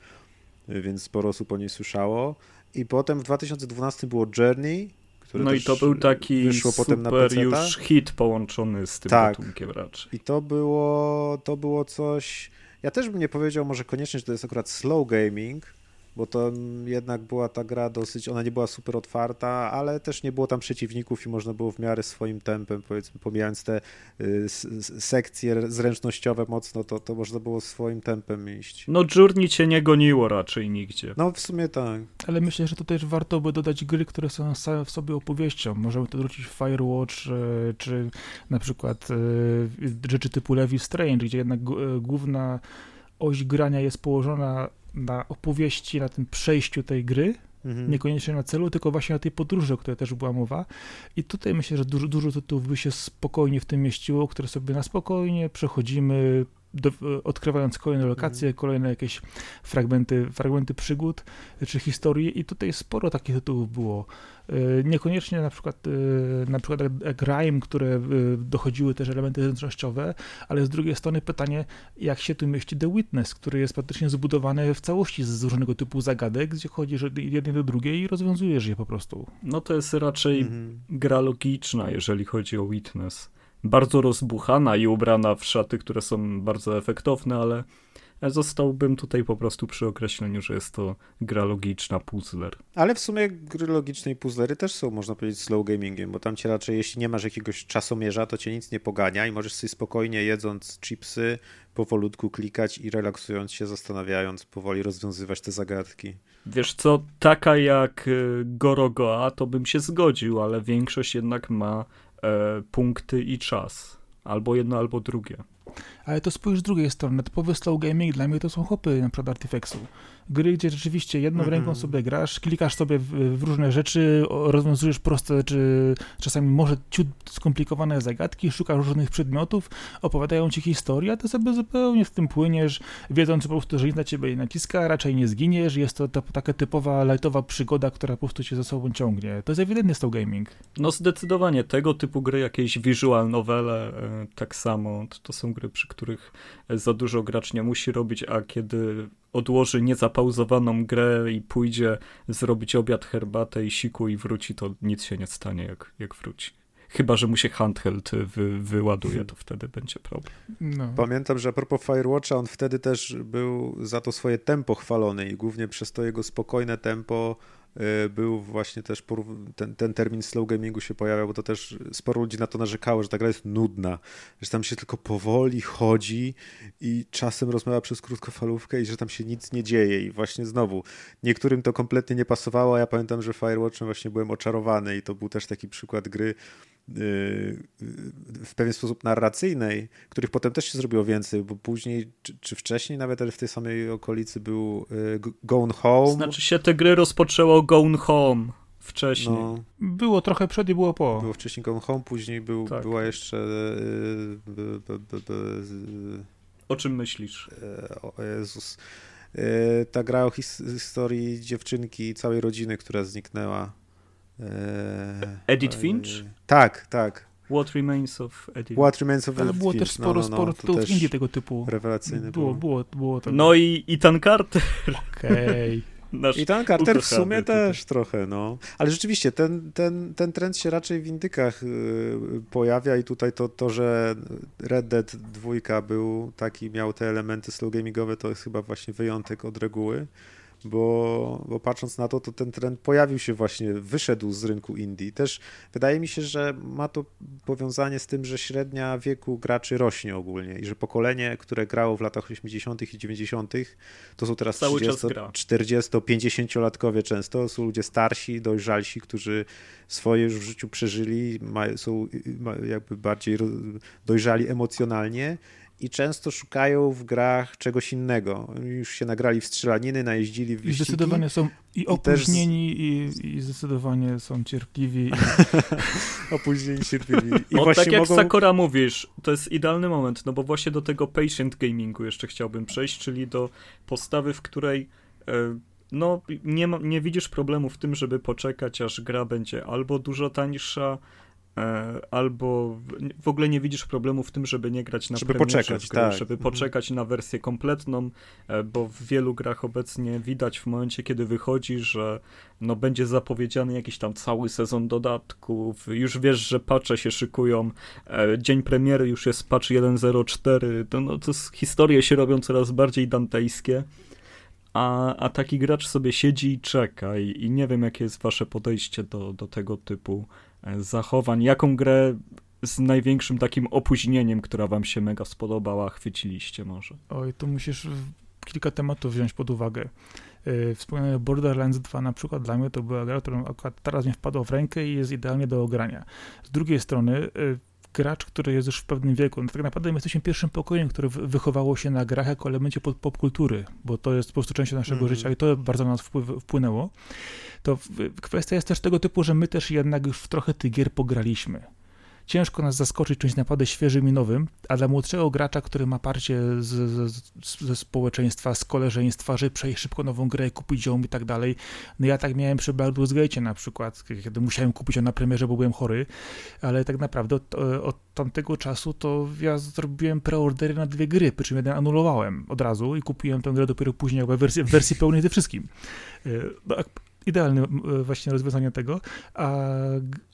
Speaker 2: więc sporo osób o niej słyszało. I potem w 2012 było Journey,
Speaker 1: no i to był taki na już hit połączony z tym tak. gatunkiem raczej.
Speaker 2: I to było, to było coś... Ja też bym nie powiedział może koniecznie, że to jest akurat slow gaming, bo to jednak była ta gra dosyć, ona nie była super otwarta, ale też nie było tam przeciwników i można było w miarę swoim tempem, powiedzmy, pomijając te y, sekcje zręcznościowe mocno, to, to można było swoim tempem iść.
Speaker 1: No Journey cię nie goniło raczej nigdzie.
Speaker 2: No w sumie tak.
Speaker 3: Ale myślę, że to też warto by dodać gry, które są same w sobie opowieścią. Możemy to wrócić w Firewatch, y, czy na przykład y, rzeczy typu Levi Strange, gdzie jednak główna oś grania jest położona na opowieści, na tym przejściu tej gry, mhm. niekoniecznie na celu, tylko właśnie na tej podróży, o której też była mowa. I tutaj myślę, że dużo, dużo tytułów by się spokojnie w tym mieściło, które sobie na spokojnie przechodzimy, do, odkrywając kolejne lokacje, mhm. kolejne jakieś fragmenty, fragmenty przygód czy historii i tutaj sporo takich tytułów było. E, niekoniecznie na przykład, e, na przykład jak Rime, które e, dochodziły też elementy zręcznościowe, ale z drugiej strony pytanie, jak się tu mieści The Witness, który jest praktycznie zbudowany w całości z różnego typu zagadek, gdzie chodzisz od jednej do drugiej i rozwiązujesz je po prostu.
Speaker 1: No to jest raczej mhm. gra logiczna, jeżeli chodzi o Witness bardzo rozbuchana i ubrana w szaty, które są bardzo efektowne, ale zostałbym tutaj po prostu przy określeniu, że jest to gra logiczna, puzzler.
Speaker 2: Ale w sumie gry logiczne i puzzlery też są, można powiedzieć, slow gamingiem, bo tam cię raczej, jeśli nie masz jakiegoś czasomierza, to cię nic nie pogania i możesz sobie spokojnie jedząc chipsy, powolutku klikać i relaksując się, zastanawiając, powoli rozwiązywać te zagadki.
Speaker 1: Wiesz co, taka jak y, Gorogoa, to bym się zgodził, ale większość jednak ma punkty i czas. Albo jedno, albo drugie.
Speaker 3: Ale to spójrz z drugiej strony, typowy slow gaming dla mnie to są hopy na przykład Artifexu gry, gdzie rzeczywiście jedną mm -hmm. ręką sobie grasz, klikasz sobie w, w, różne rzeczy, rozwiązujesz proste, czy czasami może ciut skomplikowane zagadki, szukasz różnych przedmiotów, opowiadają ci historię, a ty sobie zupełnie w tym płyniesz, wiedząc po prostu, że nic na ciebie nie naciska, raczej nie zginiesz, jest to ta, taka typowa, lightowa przygoda, która po prostu cię za sobą ciągnie. To jest ewidentnie slow gaming.
Speaker 1: No zdecydowanie, tego typu gry, jakieś visual novele, e, tak samo, to, to są gry, przy których za dużo gracz nie musi robić, a kiedy odłoży niezapauzowaną grę i pójdzie zrobić obiad, herbatę i siku i wróci, to nic się nie stanie, jak, jak wróci. Chyba, że mu się handheld wy, wyładuje, to wtedy będzie problem.
Speaker 2: No. Pamiętam, że a propos Firewatcha, on wtedy też był za to swoje tempo chwalony i głównie przez to jego spokojne tempo był właśnie też ten, ten termin slow gamingu się pojawiał, bo to też sporo ludzi na to narzekało, że ta gra jest nudna, że tam się tylko powoli chodzi i czasem rozmawia przez krótkofalówkę i że tam się nic nie dzieje. I właśnie znowu niektórym to kompletnie nie pasowało, ja pamiętam, że Firewatchem właśnie byłem oczarowany i to był też taki przykład gry, w pewien sposób narracyjnej, których potem też się zrobiło więcej, bo później, czy, czy wcześniej nawet w tej samej okolicy był y, Gone Home.
Speaker 1: Znaczy się te gry rozpoczęło Gone Home Wcześniej. No,
Speaker 3: było trochę przed i było po.
Speaker 2: Było wcześniej Gone Home, później był, tak. była jeszcze... Yy,
Speaker 1: o czym myślisz?
Speaker 2: O Jezus. Ta gra o his historii dziewczynki i całej rodziny, która zniknęła.
Speaker 1: Edith Finch?
Speaker 2: Tak, tak.
Speaker 1: What Remains of
Speaker 2: Edith. What Remains of
Speaker 3: Ale było Finch. też sporo, no, no, no, sporo tytułów indie tego typu.
Speaker 2: Rewelacyjne
Speaker 3: było. Było, było, było
Speaker 1: No i, i Tan Carter.
Speaker 3: Okej. Okay.
Speaker 2: I ten Carter w sumie też tutaj. trochę, no. Ale rzeczywiście ten, ten, ten trend się raczej w indykach y, pojawia i tutaj to, to, że Red Dead 2 był taki, miał te elementy slow gamingowe, to jest chyba właśnie wyjątek od reguły bo, bo patrząc na to, to ten trend pojawił się właśnie, wyszedł z rynku indie. Też wydaje mi się, że ma to powiązanie z tym, że średnia wieku graczy rośnie ogólnie i że pokolenie, które grało w latach 80. i 90., to są teraz 30, 40, 50-latkowie często, są ludzie starsi, dojrzalsi, którzy swoje już w życiu przeżyli, są jakby bardziej dojrzali emocjonalnie i często szukają w grach czegoś innego. Już się nagrali w strzelaniny, najeździli w wyścigi.
Speaker 3: I zdecydowanie są i opóźnieni, i, też... i, i zdecydowanie są cierpliwi. I...
Speaker 2: opóźnieni, cierpliwi.
Speaker 1: I o, tak jak mogą... Sakura mówisz, to jest idealny moment, no bo właśnie do tego patient gamingu jeszcze chciałbym przejść, czyli do postawy, w której e, no, nie, ma, nie widzisz problemu w tym, żeby poczekać, aż gra będzie albo dużo tańsza, albo w ogóle nie widzisz problemu w tym, żeby nie grać na
Speaker 2: żeby poczekać, grę,
Speaker 1: tak. żeby mhm. poczekać na wersję kompletną, e, bo w wielu grach obecnie widać w momencie, kiedy wychodzi, że no będzie zapowiedziany jakiś tam cały sezon dodatków, już wiesz, że patche się szykują, e, dzień premiery już jest patch 1.04, to, no, to historie się robią coraz bardziej dantejskie. A, a taki gracz sobie siedzi i czeka i, i nie wiem, jakie jest wasze podejście do, do tego typu zachowań. Jaką grę z największym takim opóźnieniem, która wam się mega spodobała, chwyciliście może?
Speaker 3: Oj, tu musisz kilka tematów wziąć pod uwagę. Yy, wspomniane Borderlands 2 na przykład dla mnie to była gra, która akurat teraz mi wpadła w rękę i jest idealnie do ogrania. Z drugiej strony yy, gracz, który jest już w pewnym wieku, no tak naprawdę my jesteśmy pierwszym pokojem, które wychowało się na grach jako elemencie popkultury, bo to jest po prostu częścią naszego mm. życia i to bardzo na nas wpłynęło. To kwestia jest też tego typu, że my też jednak już w trochę tych gier pograliśmy ciężko nas zaskoczyć czymś naprawdę świeżym i nowym, a dla młodszego gracza, który ma parcie z, z, ze społeczeństwa, z koleżeństwa, że przejść szybko nową grę, kupić ją i tak dalej. No ja tak miałem przy Baldur's Gate na przykład, kiedy musiałem kupić ją na premierze, bo byłem chory, ale tak naprawdę od, od tamtego czasu to ja zrobiłem preordery na dwie gry, przy czym jeden anulowałem od razu i kupiłem tę grę dopiero później w wersji, w wersji pełnej ze wszystkim. E, no, idealne e, właśnie rozwiązanie tego. A...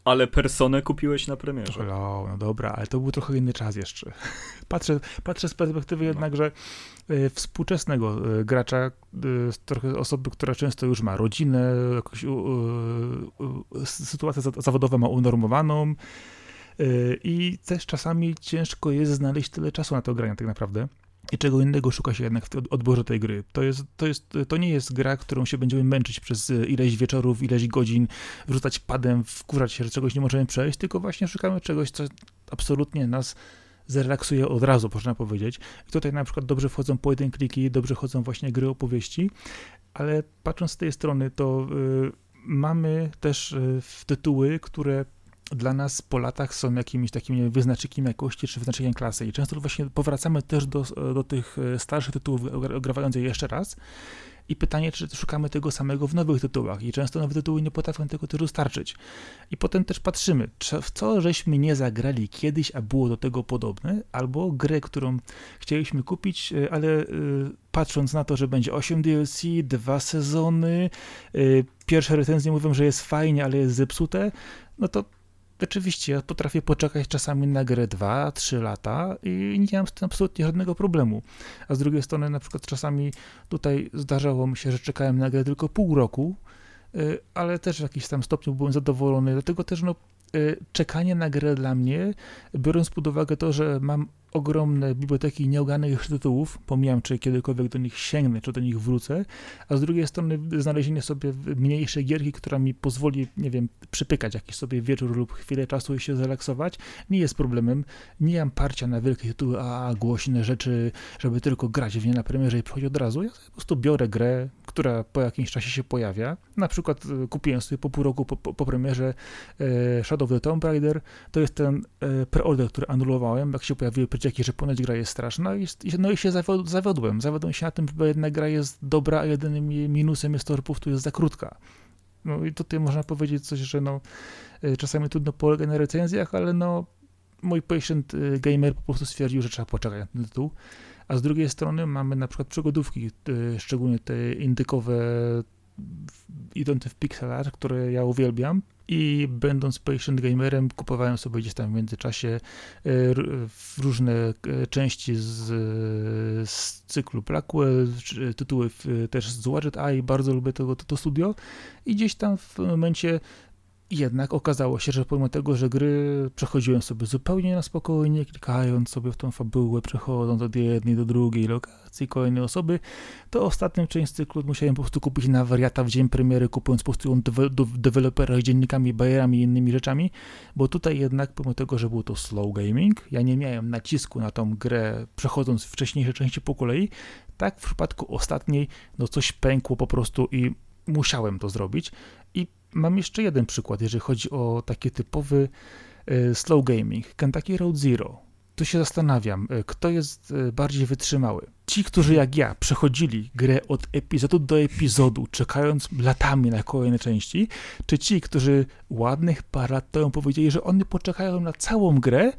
Speaker 1: Ale personę kupiłeś na premierze.
Speaker 3: No, no dobra, ale to był trochę inny czas jeszcze. Patrzę, patrzę z perspektywy no. jednak, że e, współczesnego e, gracza, trochę osoby, która często już ma rodzinę, jakąś sytuację zawodową ma unormowaną i też czasami ciężko jest znaleźć tyle czasu na to granie tak naprawdę i czego innego szuka się jednak w odborze tej gry. To, jest, to, jest, to nie jest gra, którą się będziemy męczyć przez ileś wieczorów, ileś godzin, wrzucać padem, wkurzać się, że czegoś nie możemy przejść, tylko właśnie szukamy czegoś, co absolutnie nas zrelaksuje od razu, można powiedzieć. I tutaj na przykład dobrze wchodzą pojedynkliki, dobrze chodzą właśnie gry opowieści, ale patrząc z tej strony, to y, mamy też y, tytuły, które dla nas po latach są jakimiś takimi wyznacznikiem jakości czy wyznacznikiem klasy. I często właśnie powracamy też do, do tych e, starszych tytułów, ograwając je jeszcze raz. I pytanie, czy szukamy tego samego w nowych tytułach. I często nowe tytuły nie potrafią tego też dostarczyć. I potem też patrzymy, w co żeśmy nie zagrali kiedyś, a było do tego podobne, albo grę, którą chcieliśmy kupić, e, ale e, patrząc na to, że będzie 8 DLC, dwa sezony, pierwsze recenzje mówią, że jest fajnie, ale jest zepsute, no to Rzeczywiście, ja potrafię poczekać czasami na grę 2-3 lata i nie mam z tym absolutnie żadnego problemu. A z drugiej strony, na przykład, czasami tutaj zdarzało mi się, że czekałem na grę tylko pół roku, y, ale też w jakimś tam stopniu byłem zadowolony. Dlatego też no, y, czekanie na grę dla mnie, biorąc pod uwagę to, że mam ogromne biblioteki nieoganych tytułów, pomijam, czy kiedykolwiek do nich sięgnę, czy do nich wrócę, a z drugiej strony znalezienie sobie mniejszej gierki, która mi pozwoli, nie wiem, przypykać jakiś sobie wieczór lub chwilę czasu i się zrelaksować, nie jest problemem. Nie mam parcia na wielkie tytuły, a głośne rzeczy, żeby tylko grać w nie na premierze i przychodzić od razu. Ja po prostu biorę grę, która po jakimś czasie się pojawia. Na przykład e, kupiłem sobie po pół roku po, po, po premierze e, Shadow of the Tomb Raider. To jest ten e, preorder, który anulowałem, jak się pojawiły przecieki, że ponoć gra jest straszna. I, no i się zawiodłem. Zawiodłem się na tym, że jednak gra jest dobra, a jedynym minusem jest to, że jest za krótka. No i tutaj można powiedzieć coś, że no, e, czasami trudno polega na recenzjach, ale no, mój patient e, gamer po prostu stwierdził, że trzeba poczekać na ten tytuł. A z drugiej strony mamy na przykład przygodówki, e, szczególnie te indykowe idące w pixel art, które ja uwielbiam i będąc patient gamerem kupowałem sobie gdzieś tam w międzyczasie różne części z, z cyklu Blackwell, tytuły też z Wadget Eye, bardzo lubię tego, to, to studio. I gdzieś tam w momencie jednak okazało się, że pomimo tego, że gry przechodziłem sobie zupełnie na spokojnie, klikając sobie w tą fabułę, przechodząc od jednej do drugiej lokacji, kolejnej osoby, to ostatnią część cyklu musiałem po prostu kupić na wariata w dzień premiery, kupując po prostu ją do dewelopera dziennikami, bajerami i innymi rzeczami, bo tutaj jednak pomimo tego, że był to slow gaming, ja nie miałem nacisku na tą grę przechodząc wcześniejsze części po kolei, tak w przypadku ostatniej, no coś pękło po prostu i musiałem to zrobić i mam jeszcze jeden przykład, jeżeli chodzi o taki typowy e, slow gaming. Kentucky Road Zero. Tu się zastanawiam, e, kto jest e, bardziej wytrzymały. Ci, którzy jak ja przechodzili grę od epizodu do epizodu, czekając latami na kolejne części, czy ci, którzy ładnych parę lat temu powiedzieli, że oni poczekają na całą grę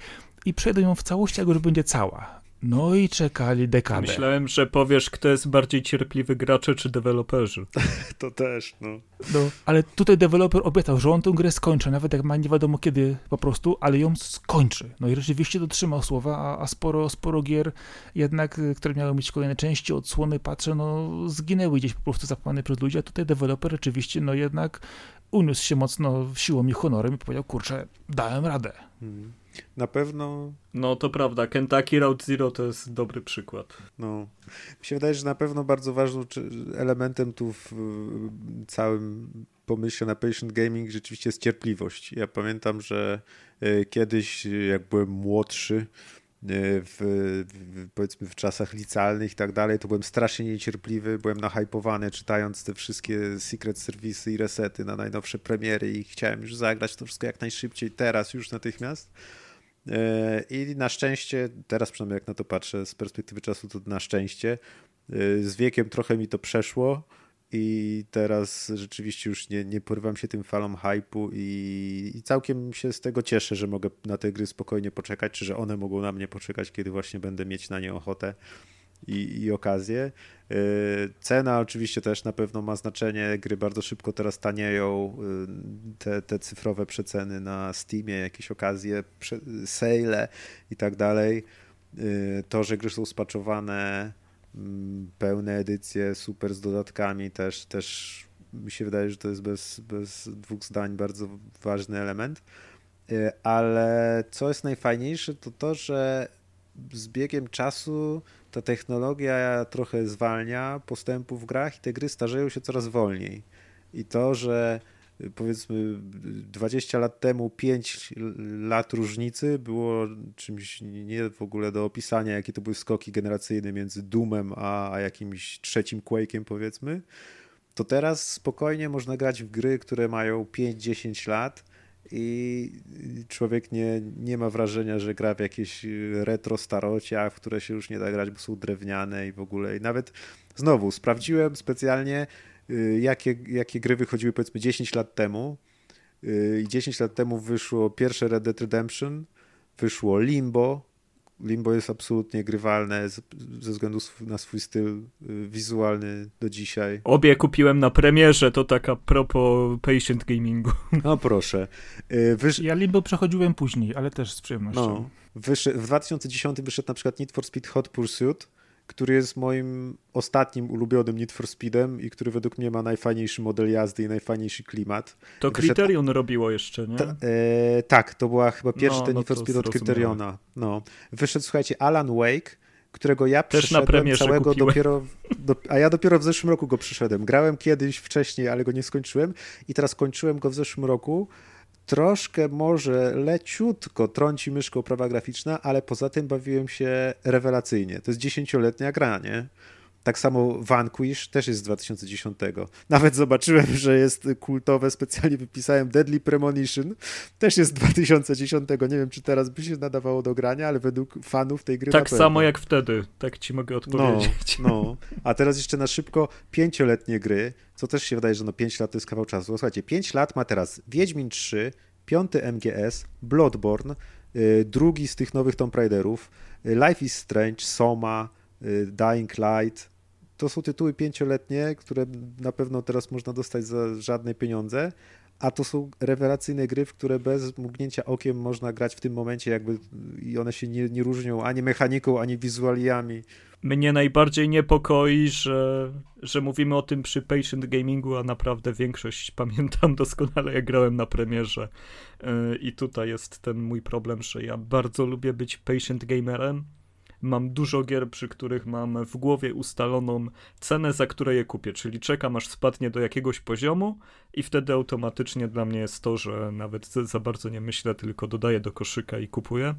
Speaker 3: i przejdą ją w całości, jak już będzie cała. No i czekali dekadę.
Speaker 1: Myślałem, że powiesz, kto jest bardziej cierpliwy, gracze czy deweloperzy.
Speaker 2: to też, no.
Speaker 3: no. Ale tutaj deweloper obiecał, że on tę grę skończy, nawet jak ma nie wiadomo kiedy po prostu, ale ją skończy. No i rzeczywiście dotrzymał słowa, a, a sporo, sporo gier jednak, które miały mieć kolejne części, odsłony, patrzę, no zginęły gdzieś po prostu zapłane przez ludzi, a tutaj deweloper rzeczywiście, no jednak uniósł się mocno siłą i honorem i powiedział, kurczę, dałem radę. Hmm.
Speaker 2: Na pewno.
Speaker 1: No to prawda, Kentucky Route Zero to jest dobry przykład.
Speaker 2: No. Mi się wydaje, że na pewno bardzo ważnym elementem tu w całym pomyśle na patient gaming rzeczywiście jest cierpliwość. Ja pamiętam, że e, kiedyś, jak byłem młodszy, E, w, w, powiedzmy w czasach licealnych i tak dalej, to byłem strasznie niecierpliwy, byłem nahypowany czytając te wszystkie secret serwisy i resety na najnowsze premiery i chciałem już zagrać to wszystko jak najszybciej, teraz już natychmiast. E, I na szczęście, teraz przynajmniej jak na to patrzę z perspektywy czasu, to na szczęście, e, z wiekiem trochę mi to przeszło i teraz rzeczywiście już nie, nie porywam się tym falą hypu i, i, całkiem się z tego cieszę, że mogę na te gry spokojnie poczekać, czy że one mogą na mnie poczekać, kiedy właśnie będę mieć na nie ochotę i, i okazję. Yy, cena oczywiście też na pewno ma znaczenie, gry bardzo szybko teraz tanieją, yy, te, te cyfrowe przeceny na Steamie, jakieś okazje, sale i tak dalej. Yy, to, że gry są spaczowane Mm, pełne edycje, super z dodatkami też, też mi się wydaje, że to jest bez, bez dwóch zdań bardzo ważny element. Y, ale co jest najfajniejsze, to to, że z biegiem czasu ta technologia trochę zwalnia postępu w grach i te gry starzeją się coraz wolniej. I to, że powiedzmy 20 lat temu 5 lat różnicy było czymś nie w ogóle do opisania, jakie to były skoki generacyjne między Doomem a, a jakimś trzecim Quake'iem powiedzmy, to teraz spokojnie można grać w gry, które mają 5-10 lat i człowiek nie, nie ma wrażenia, że gra w jakieś retro starocia, w które się już nie da grać, bo są drewniane i w ogóle. I nawet znowu sprawdziłem specjalnie, Y, jakie, jakie gry wychodziły powiedzmy 10 lat temu. Y, I 10 lat temu wyszło pierwsze Red Dead Redemption, wyszło Limbo. Limbo jest absolutnie grywalne ze względu na swój styl y, wizualny do dzisiaj.
Speaker 1: Obie kupiłem na premierze, to taka propos patient gamingu.
Speaker 2: No proszę.
Speaker 3: Wysz... Ja Limbo przechodziłem później, ale też z przyjemnością. No.
Speaker 2: Wyszedł, w 2010 wyszedł na przykład Need for Speed Hot Pursuit, który jest moim ostatnim ulubionym Need for Speedem i który według mnie ma najfajniejszy model jazdy i najfajniejszy klimat.
Speaker 1: To Criterion robiło jeszcze, nie? Ta,
Speaker 2: e, tak, to była chyba pierwszy no, ten no Need for Speed od Criteriona. No. Wyszedł, słuchajcie, Alan Wake, którego ja Też przeszedłem całego kupiłem. dopiero, do, a ja dopiero w zeszłym roku go przyszedłem. Grałem kiedyś wcześniej, ale go nie skończyłem i teraz kończyłem go w zeszłym roku troszkę może leciutko trąci myszką prawa graficzna, ale poza tym bawiłem się rewelacyjnie. To jest dziesięcioletnia gra, nie? Tak samo Vanquish też jest z 2010. Nawet zobaczyłem, że jest kultowe, specjalnie wypisałem Deadly Premonition, też jest z 2010. Nie wiem, czy teraz by się nadawało do grania, ale według fanów tej gry
Speaker 1: Tak samo jak wtedy, tak ci mogę odpowiedzieć.
Speaker 2: No, no. A teraz jeszcze na szybko pięcioletnie gry, co też się wydaje, że no 5 lat to jest kawał czasu. Słuchajcie, 5 lat ma teraz Wiedźmin 3, piąty MGS, Bloodborne, yy, drugi z tych nowych Tomb Raiderów, yy, Life is Strange, Soma, yy, Dying Light, to są tytuły pięcioletnie, które na pewno teraz można dostać za żadne pieniądze, a to są rewelacyjne gry, w które bez mgnięcia okiem można grać w tym momencie, jakby i one się nie, nie różnią ani mechaniką, ani wizualiami.
Speaker 1: Mnie najbardziej niepokoi, że, że mówimy o tym przy Patient Gamingu, a naprawdę większość pamiętam doskonale, jak grałem na premierze. Yy, I tutaj jest ten mój problem, że ja bardzo lubię być patient gamerem, mam dużo gier, przy których mam w głowie ustaloną cenę, za które je kupię, czyli czekam aż spadnie do jakiegoś poziomu i wtedy automatycznie dla mnie jest to, że nawet za bardzo nie myślę, tylko dodaję do koszyka i kupuję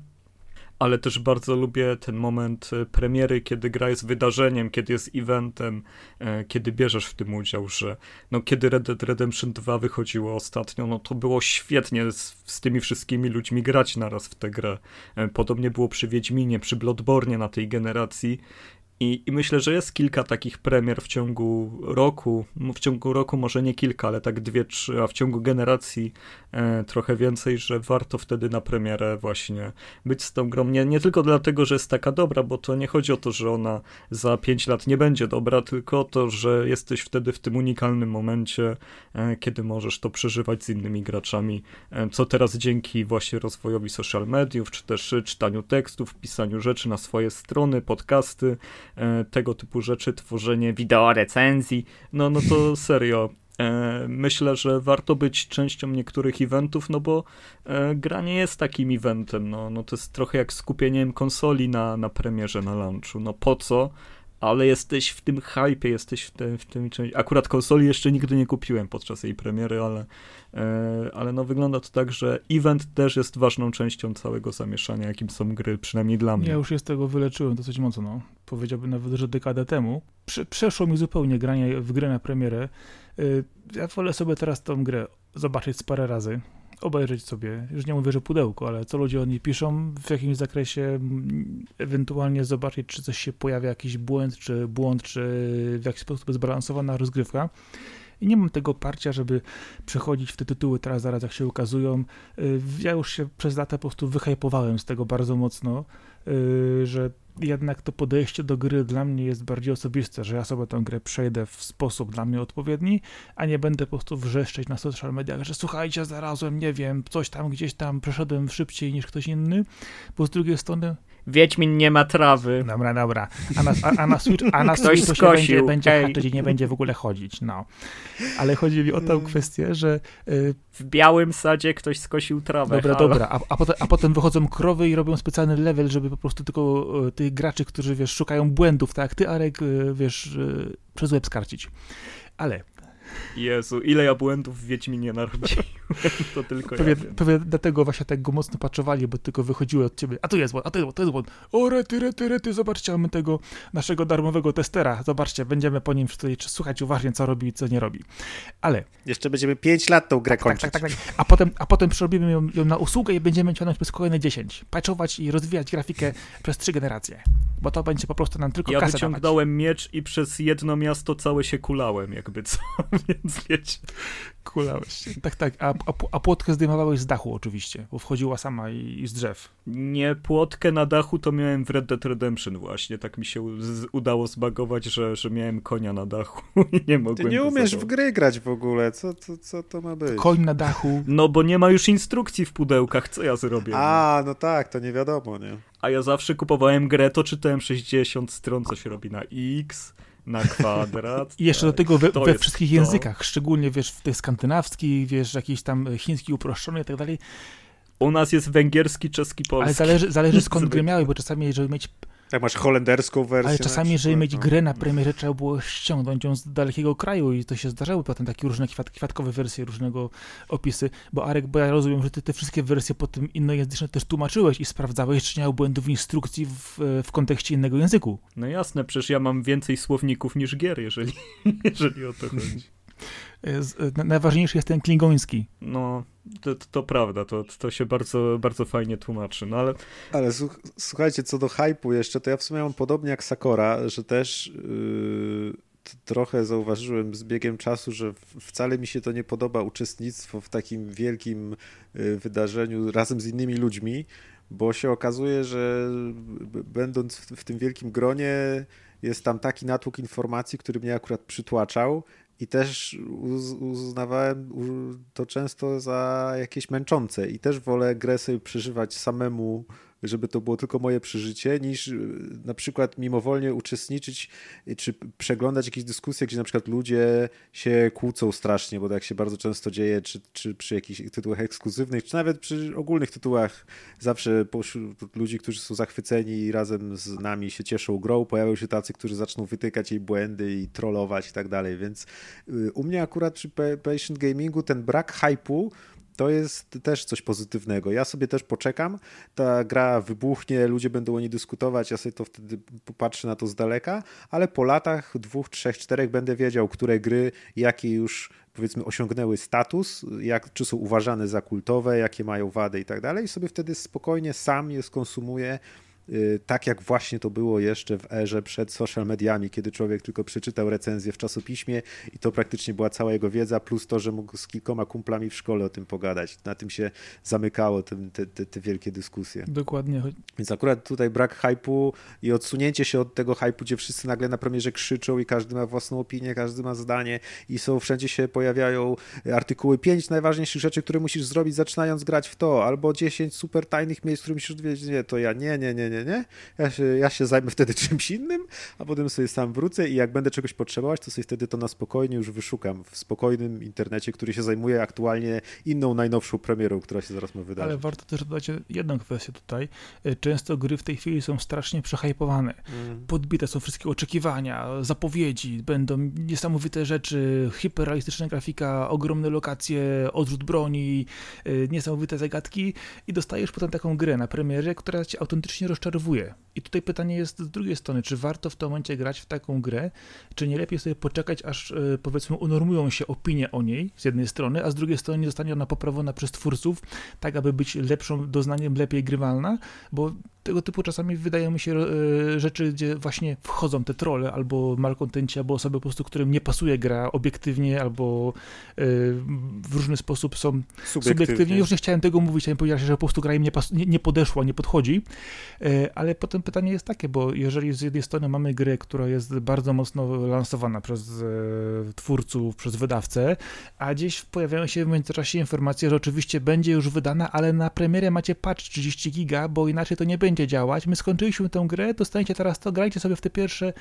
Speaker 1: ale też bardzo lubię ten moment e, premiery, kiedy gra jest wydarzeniem, kiedy jest eventem, e, kiedy bierzesz w tym udział, że no kiedy Red Dead Redemption 2 wychodziło ostatnio, no to było świetnie z, z tymi wszystkimi ludźmi grać naraz w tę grę. E, podobnie było przy Wiedźminie, przy Bloodborne na tej generacji i, I, myślę, że jest kilka takich premier w ciągu roku. W ciągu roku może nie kilka, ale tak dwie, trzy, a w ciągu generacji e, trochę więcej, że warto wtedy na premierę właśnie być z tą grą. Nie, nie tylko dlatego, że jest taka dobra, bo to nie chodzi o to, że ona za pięć lat nie będzie dobra, tylko o to, że jesteś wtedy w tym unikalnym momencie, e, kiedy możesz to przeżywać z innymi graczami. E, co teraz dzięki właśnie rozwojowi social mediów, czy też czytaniu tekstów, pisaniu rzeczy na swoje strony, podcasty, tego typu rzeczy, tworzenie wideo recenzji, no, no to serio. E, myślę, że warto być częścią niektórych eventów, no bo e, gra nie jest takim eventem. No, no to jest trochę jak skupieniem konsoli na, na premierze, na launchu. No po co? Ale jesteś w tym hype, jesteś w, te, w tym części. Akurat konsoli jeszcze nigdy nie kupiłem podczas jej premiery, ale, e, ale no wygląda to tak, że event też jest ważną częścią całego zamieszania, jakim są gry, przynajmniej dla mnie.
Speaker 3: Ja już się z tego wyleczyłem dosyć mocno, no. powiedziałbym nawet, że dekadę temu. Prze przeszło mi zupełnie granie w grę na premierę. E, ja wolę sobie teraz tą grę zobaczyć parę razy, obejrzeć sobie, już nie mówię, że pudełko, ale co ludzie o niej piszą, w jakimś zakresie, ewentualnie zobaczyć, czy coś się pojawia, jakiś błęd, czy błąd, czy w jakiś sposób jest zbalansowana rozgrywka. I nie mam tego parcia, żeby przechodzić w te tytuły teraz, zaraz jak się ukazują. Y, ja już się przez lata po prostu wyhypowałem z tego bardzo mocno, że jednak to podejście do gry dla mnie jest bardziej osobiste, że ja sobie tę grę przejdę w sposób dla mnie odpowiedni, a nie będę po prostu wrzeszczeć na social mediach, że słuchajcie, zarazem, nie wiem, coś tam gdzieś tam przeszedłem szybciej niż ktoś inny, bo z drugiej strony
Speaker 1: Wiedźmin nie ma trawy.
Speaker 3: Dobra, dobra. A na, a, a na Switch, a na Switch to się będzie, będzie haczyć i nie będzie w ogóle chodzić, no. Ale chodzi mi o tę kwestię, że...
Speaker 1: Y, w białym sadzie ktoś skosił trawę.
Speaker 3: Dobra, halo. dobra. A, a, potem, a potem wychodzą krowy i robią specjalny level, żeby po prostu tylko y, tych graczy, którzy, wiesz, szukają błędów, tak jak ty, Arek, y, wiesz, przez łeb skarcić. Ale
Speaker 1: Jezu, ile ja błędów w Wiedźminie narobiłem, to tylko
Speaker 3: pewnie,
Speaker 1: ja
Speaker 3: pewnie dlatego właśnie tak go mocno paczowali, bo tylko wychodziły od ciebie, a tu jest błąd, a tu jest błąd, to jest błąd. O, rety, rety, rety, zobaczcie, mamy tego naszego darmowego testera, zobaczcie, będziemy po nim tutaj słuchać uważnie, co robi i co nie robi. Ale...
Speaker 2: Jeszcze będziemy 5 lat tą grę
Speaker 3: tak,
Speaker 2: kończyć.
Speaker 3: Tak, tak, tak, tak. A potem, a potem przerobimy ją, ją na usługę i będziemy ciągnąć przez kolejne 10. Patchować i rozwijać grafikę przez trzy generacje, bo to będzie po prostu nam tylko
Speaker 1: ja
Speaker 3: kasę
Speaker 1: Ja wyciągnąłem miecz i przez jedno miasto całe się kulałem, jakby co, więc wiecie.
Speaker 3: Kulałeś się. Tak, tak. A, a, a płotkę zdejmowałeś z dachu oczywiście, bo wchodziła sama i, i, z drzew.
Speaker 1: Nie, płotkę na dachu to miałem w Red Dead Redemption właśnie. Tak mi się z, udało zbagować, że, że miałem konia na dachu i nie mogłem
Speaker 2: Ty nie umiesz w gry grać w ogóle. Co, co, co to ma być?
Speaker 3: Koń na dachu.
Speaker 1: No bo nie ma już instrukcji w pudełkach. Co ja zrobię?
Speaker 2: A, no, no tak, to nie wiadomo, nie?
Speaker 1: A ja zawsze kupowałem grę, to czytałem 60 stron, co się robi na X na kwadrat.
Speaker 3: I jeszcze tak. do tego we, we wszystkich to. językach, szczególnie wiesz, w tych skandynawskich, wiesz, jakiś tam chiński uproszczony i tak dalej.
Speaker 1: U nas jest węgierski, czeski, polski.
Speaker 3: Ale zależy, zależy skąd gry miały, bo czasami, żeby mieć
Speaker 2: Tak, masz holenderską wersję.
Speaker 3: Ale czasami, jeżeli mieć no. grę na premierze, trzeba było ściągnąć ją z dalekiego kraju i to się zdarzały potem takie różne kwiat, kwiatkowe wersje, różnego opisy. Bo Arek, bo ja rozumiem, że ty te wszystkie wersje potem innojęzyczne też tłumaczyłeś i sprawdzałeś, czy nie miał błędów instrukcji w, w kontekście innego języku.
Speaker 1: No jasne, przecież ja mam więcej słowników niż gier, jeżeli, jeżeli o to chodzi.
Speaker 3: E, najważniejszy jest ten klingoński.
Speaker 1: No, to, to prawda, to, to się bardzo, bardzo fajnie tłumaczy, no ale...
Speaker 2: Ale słuchajcie, co do hype'u jeszcze, to ja w sumie mam podobnie jak Sakora, że też yy, trochę zauważyłem z biegiem czasu, że wcale mi się to nie podoba uczestnictwo w takim wielkim yy, wydarzeniu razem z innymi ludźmi, bo się okazuje, że będąc w, w tym wielkim gronie jest tam taki natłok informacji, który mnie akurat przytłaczał i też uznawałem to często za jakieś męczące. I też wolę sobie przeżywać samemu żeby to było tylko moje przeżycie, niż y, na przykład mimowolnie uczestniczyć czy przeglądać jakieś dyskusje, gdzie na przykład ludzie się kłócą strasznie, bo tak się bardzo często dzieje, czy, czy przy jakichś tytułach ekskluzywnych, czy nawet przy ogólnych tytułach zawsze pośród ludzi, którzy są zachwyceni i razem z nami się cieszą grą, pojawią się tacy, którzy zaczną wytykać jej błędy i trollować i tak dalej, więc y, u mnie akurat przy Patient Gamingu ten brak hypu to jest też coś pozytywnego. Ja sobie też poczekam, ta gra wybuchnie, ludzie będą o niej dyskutować, ja sobie to wtedy popatrzę na to z daleka, ale po latach dwóch, trzech, czterech będę wiedział, które gry, jakie już powiedzmy osiągnęły status, jak, czy są uważane za kultowe, jakie mają wady i tak dalej i sobie wtedy spokojnie sam je skonsumuję tak jak właśnie to było jeszcze w erze przed social mediami, kiedy człowiek tylko przeczytał recenzję w czasopiśmie i to praktycznie była cała jego wiedza, plus to, że mógł z kilkoma kumplami w szkole o tym pogadać. Na tym się zamykało te, te, te wielkie dyskusje.
Speaker 3: Dokładnie.
Speaker 2: Więc akurat tutaj brak hypu i odsunięcie się od tego hypu, gdzie wszyscy nagle na premierze krzyczą i każdy ma własną opinię, każdy ma zdanie i są, wszędzie się pojawiają artykuły, pięć najważniejszych rzeczy, które musisz zrobić zaczynając grać w to, albo dziesięć super tajnych miejsc, które musisz odwiedzić. Nie, to ja nie, nie, nie, nie, nie. Ja się, ja się zajmę wtedy czymś innym, a potem sobie sam wrócę i jak będę czegoś potrzebować, to sobie wtedy to na spokojnie już wyszukam w spokojnym internecie, który się zajmuje aktualnie inną, najnowszą premierą, która się zaraz ma wydarzyć.
Speaker 3: Ale warto też dodać jedną kwestię tutaj. Często gry w tej chwili są strasznie przehajpowane. Mm. Podbite są wszystkie oczekiwania, zapowiedzi, będą niesamowite rzeczy, hiperrealistyczna grafika, ogromne lokacje, odrzut broni, y, niesamowite zagadki i dostajesz potem taką grę na premierze, która cię autentycznie rozczaruje rozczarowuje. I tutaj pytanie jest z drugiej strony, czy warto w tym momencie grać w taką grę, czy nie lepiej sobie poczekać, aż e, powiedzmy unormują się opinie o niej z jednej strony, a z drugiej strony nie zostanie ona poprawiona przez twórców, tak aby być lepszą doznaniem, lepiej grywalna, bo tego typu czasami wydają mi się e, rzeczy, gdzie właśnie wchodzą te trolle albo malkontenci, albo osoby po prostu, którym nie pasuje gra obiektywnie, albo e, w różny sposób są subiektywnie. subiektywnie. Już nie chciałem tego mówić, chciałem powiedzieć, że po prostu gra im nie, nie, nie podeszła, nie podchodzi, e, ale potem pytanie jest takie, bo jeżeli z jednej strony mamy grę, która jest bardzo mocno lansowana przez twórców, przez wydawcę, a gdzieś pojawiają się w międzyczasie informacje, że oczywiście będzie już wydana, ale na premierę macie patch 30 giga, bo inaczej to nie będzie będzie działać. My skończyliśmy tę grę, dostaniecie teraz to, grajcie sobie w te pierwsze,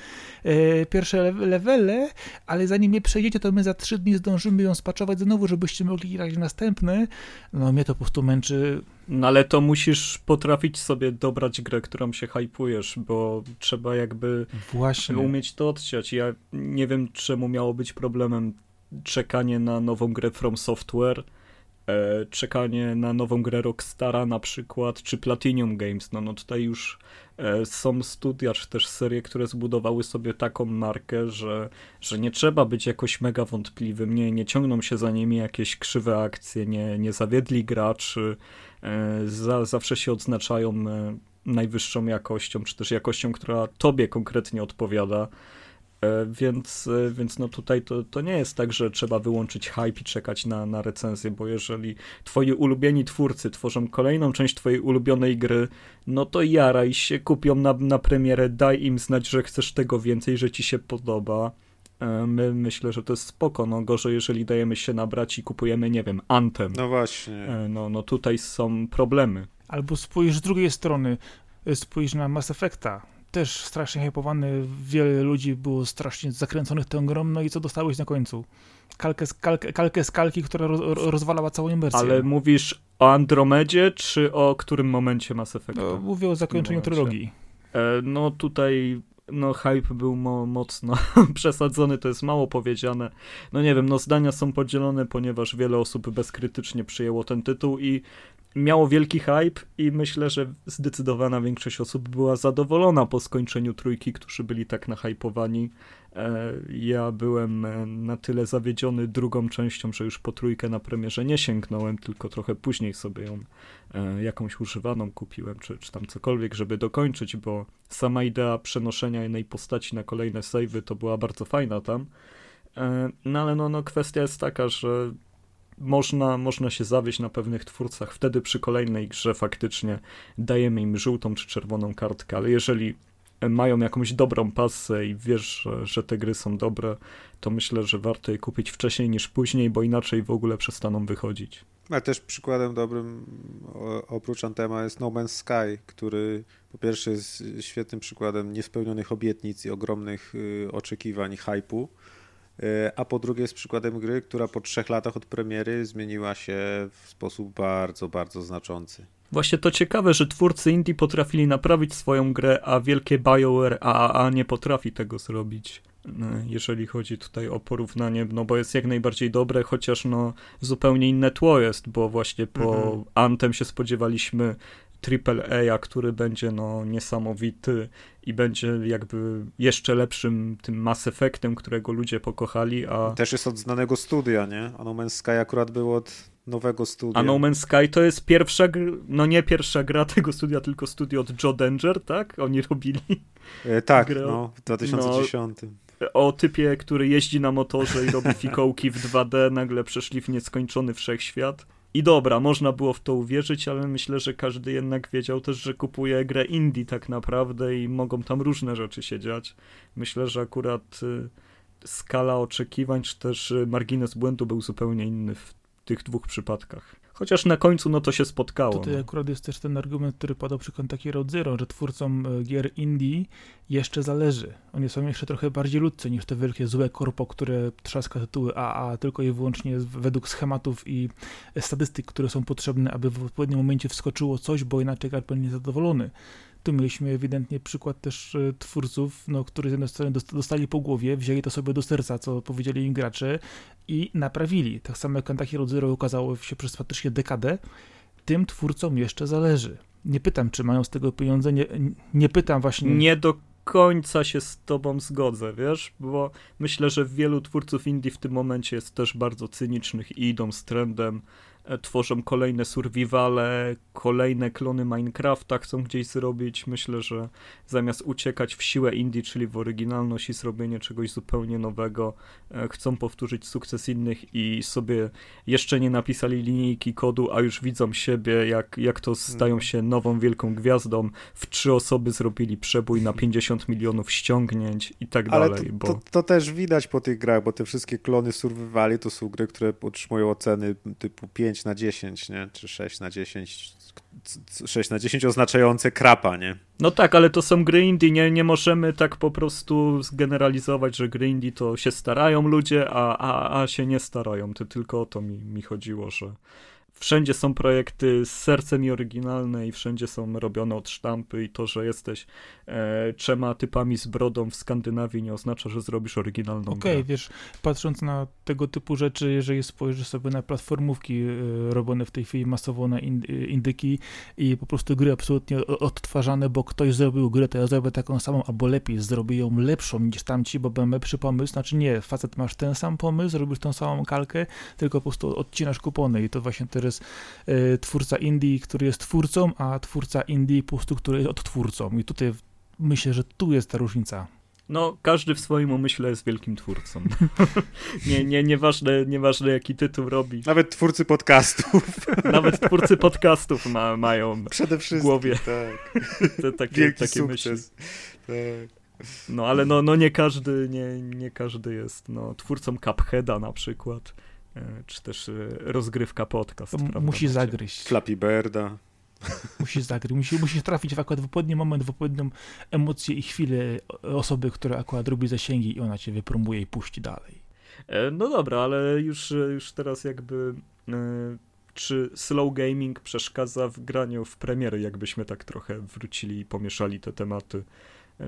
Speaker 3: e, pierwsze levele, ale zanim nie przejdziecie, to my za trzy dni zdążymy ją spaczować znowu, żebyście mogli grać następny. No mnie to po prostu męczy.
Speaker 1: No ale to musisz potrafić sobie dobrać grę, którą się hypujesz, bo trzeba jakby Właśnie. umieć to odciąć. Ja nie wiem, czemu miało być problemem czekanie na nową grę From Software, e, czekanie na nową grę Rockstara na przykład, czy Platinum Games, no, no tutaj już e, są studia, czy też serie, które zbudowały sobie taką markę, że, że nie trzeba być jakoś mega wątpliwym, nie, nie ciągną się za nimi jakieś krzywe akcje, nie, nie zawiedli graczy, e, za, zawsze się odznaczają e, najwyższą jakością, czy też jakością, która tobie konkretnie odpowiada. E, więc, e, więc no tutaj to, to nie jest tak, że trzeba wyłączyć hype i czekać na, na recenzję, bo jeżeli twoi ulubieni twórcy tworzą kolejną część twojej ulubionej gry, no to jaraj się, kupią na, na premierę, daj im znać, że chcesz tego więcej, że ci się podoba. E, my myślę, że to jest spoko, no gorzej jeżeli dajemy się nabrać i kupujemy, nie wiem, Anthem.
Speaker 2: No właśnie.
Speaker 1: No, no tutaj są problemy.
Speaker 3: Albo spójrz z drugiej strony, spójrz na Mass Effecta też strasznie hypowany, wiele ludzi było strasznie zakręconych tą grą, no i co dostałeś na końcu? Kalkę z, kalkę, kalkę z kalki, która roz, rozwalała całą imersję.
Speaker 1: Ale mówisz o Andromedzie, czy o którym momencie Mass Effectu? No,
Speaker 3: mówię o zakończeniu trylogii.
Speaker 1: E, no tutaj no hype był mo mocno przesadzony, to jest mało powiedziane. No nie wiem, no zdania są podzielone, ponieważ wiele osób bezkrytycznie przyjęło ten tytuł i miało wielki hype i myślę, że zdecydowana większość osób była zadowolona po skończeniu trójki, którzy byli tak nahypowani. E, ja byłem e, na tyle zawiedziony drugą częścią, że już po trójkę na premierze nie sięgnąłem, tylko trochę później sobie ją e, jakąś używaną kupiłem, czy, czy tam cokolwiek, żeby dokończyć, bo sama idea przenoszenia jednej postaci na kolejne savey to była bardzo fajna tam. No ale no, no kwestia jest taka, że można, można się zawieść na pewnych twórcach. Wtedy przy kolejnej grze faktycznie dajemy im żółtą czy czerwoną kartkę, ale jeżeli mają jakąś dobrą pasę i wiesz, że, te gry są dobre, to myślę, że warto je kupić wcześniej niż później, bo inaczej w ogóle przestaną wychodzić.
Speaker 2: Ale też przykładem dobrym oprócz Antema jest No Man's Sky, który po pierwsze jest świetnym przykładem niespełnionych obietnic i ogromnych y, oczekiwań, hypu, y, a po drugie jest przykładem gry, która po trzech latach od premiery zmieniła się w sposób bardzo, bardzo znaczący.
Speaker 1: Właśnie to ciekawe, że twórcy indie potrafili naprawić swoją grę, a wielkie BioWare AAA nie potrafi tego zrobić. No, jeżeli chodzi tutaj o porównanie, no bo jest jak najbardziej dobre, chociaż no zupełnie inne tło jest, bo właśnie po mhm. Anthem się spodziewaliśmy AAA, który będzie no niesamowity i będzie jakby jeszcze lepszym tym Mass Effectem, którego ludzie pokochali, a...
Speaker 2: Też jest od znanego studia, nie? A No Man's Sky akurat był od nowego studia.
Speaker 1: A No Man's Sky to jest pierwsza, no nie pierwsza gra tego studia, tylko studio od Joe Danger, tak? Oni robili.
Speaker 2: E, tak, grę, no, w 2010.
Speaker 1: No, o typie, który jeździ na motorze i robi fikołki w 2D, nagle przeszli w nieskończony wszechświat. I dobra, można było w to uwierzyć, ale myślę, że każdy jednak wiedział też, że kupuje grę indie tak naprawdę i mogą tam różne rzeczy się dziać. Myślę, że akurat y, skala oczekiwań, czy też y, margines błędu był zupełnie inny w tych dwóch przypadkach. Chociaż na końcu no to się spotkało.
Speaker 3: Tutaj
Speaker 1: no.
Speaker 3: akurat jest też ten argument, który padał przy Kentucky Road Zero, że twórcom e, gier indie jeszcze zależy. Oni są jeszcze trochę bardziej ludcy niż te wielkie złe korpo, które trzaska tytuły AA tylko i wyłącznie według schematów i statystyk, które są potrzebne, aby w odpowiednim momencie wskoczyło coś, bo inaczej gracz będzie zadowolony. Tu mieliśmy ewidentnie przykład też e, twórców, no, którzy z jednej strony dostali po głowie, wzięli to sobie do serca, co powiedzieli im gracze i naprawili. Tak samo jak Kentucky Road Zero ukazało się przez faktycznie dekadę, tym twórcom jeszcze zależy. Nie pytam, czy mają z tego pieniądze, nie, nie pytam właśnie...
Speaker 1: Nie do końca się z tobą zgodzę, wiesz, bo myślę, że wielu twórców indie w tym momencie jest też bardzo cynicznych i idą z trendem tworzą kolejne survivale, kolejne klony Minecrafta chcą gdzieś zrobić. Myślę, że zamiast uciekać w siłę indie, czyli w oryginalność i zrobienie czegoś zupełnie nowego, e, chcą powtórzyć sukces innych i sobie jeszcze nie napisali linijki kodu, a już widzą siebie, jak, jak to stają się nową wielką gwiazdą. W trzy osoby zrobili przebój na 50 milionów ściągnięć i tak
Speaker 2: Ale
Speaker 1: dalej.
Speaker 2: To,
Speaker 1: bo...
Speaker 2: to, to, też widać po tych grach, bo te wszystkie klony survivali to są gry, które otrzymują oceny typu 5 5 na 10, nie? Czy 6 na 10. 6 na 10 oznaczające krapa, nie?
Speaker 1: No tak, ale to są gry indie, nie, nie możemy tak po prostu zgeneralizować, że gry indie to się starają ludzie, a, a, a się nie starają. To tylko o to mi, mi chodziło, że wszędzie są projekty z sercem i oryginalne i wszędzie są robione od sztampy i to, że jesteś e, trzema typami z brodą w Skandynawii nie oznacza, że zrobisz oryginalną
Speaker 3: Okej, okay, wiesz, patrząc na tego typu rzeczy, jeżeli spojrzysz sobie na platformówki e, robione w tej chwili masowo na indyki i po prostu gry absolutnie odtwarzane, bo ktoś zrobił grę, to ja zrobię taką samą, albo lepiej, zrobię ją lepszą niż tamci, bo mam lepszy pomysł, znaczy nie, facet masz ten sam pomysł, robisz tą samą kalkę, tylko po prostu odcinasz kupony i to właśnie teraz jest y, twórca indie, który jest twórcą, a twórca indie po prostu, który jest odtwórcą. I tutaj myślę, że tu jest ta różnica.
Speaker 1: No, każdy w swoim umyśle jest wielkim twórcą. nie, nie, nieważne, nieważne jaki tytuł robi.
Speaker 2: Nawet twórcy podcastów.
Speaker 1: Nawet twórcy podcastów ma, mają
Speaker 2: Przede wszystkim,
Speaker 1: w głowie
Speaker 2: tak.
Speaker 1: te, takie, Wielki takie sukces. myśli. Tak. No, ale no, no nie każdy, nie, nie każdy jest no, twórcą Cupheada na przykład. E, czy też e, rozgrywka podcast.
Speaker 3: Musi zagryźć.
Speaker 2: Flappy Birda.
Speaker 3: Musi zagryźć, musi, musi trafić w akurat w odpowiedni moment, w odpowiednią emocję i chwilę osoby, która akurat robi zasięgi i ona cię wypromuje i puści dalej.
Speaker 1: E, no dobra, ale już, już teraz jakby czy slow gaming przeszkadza w graniu w premiery, jakbyśmy tak trochę wrócili i pomieszali te tematy.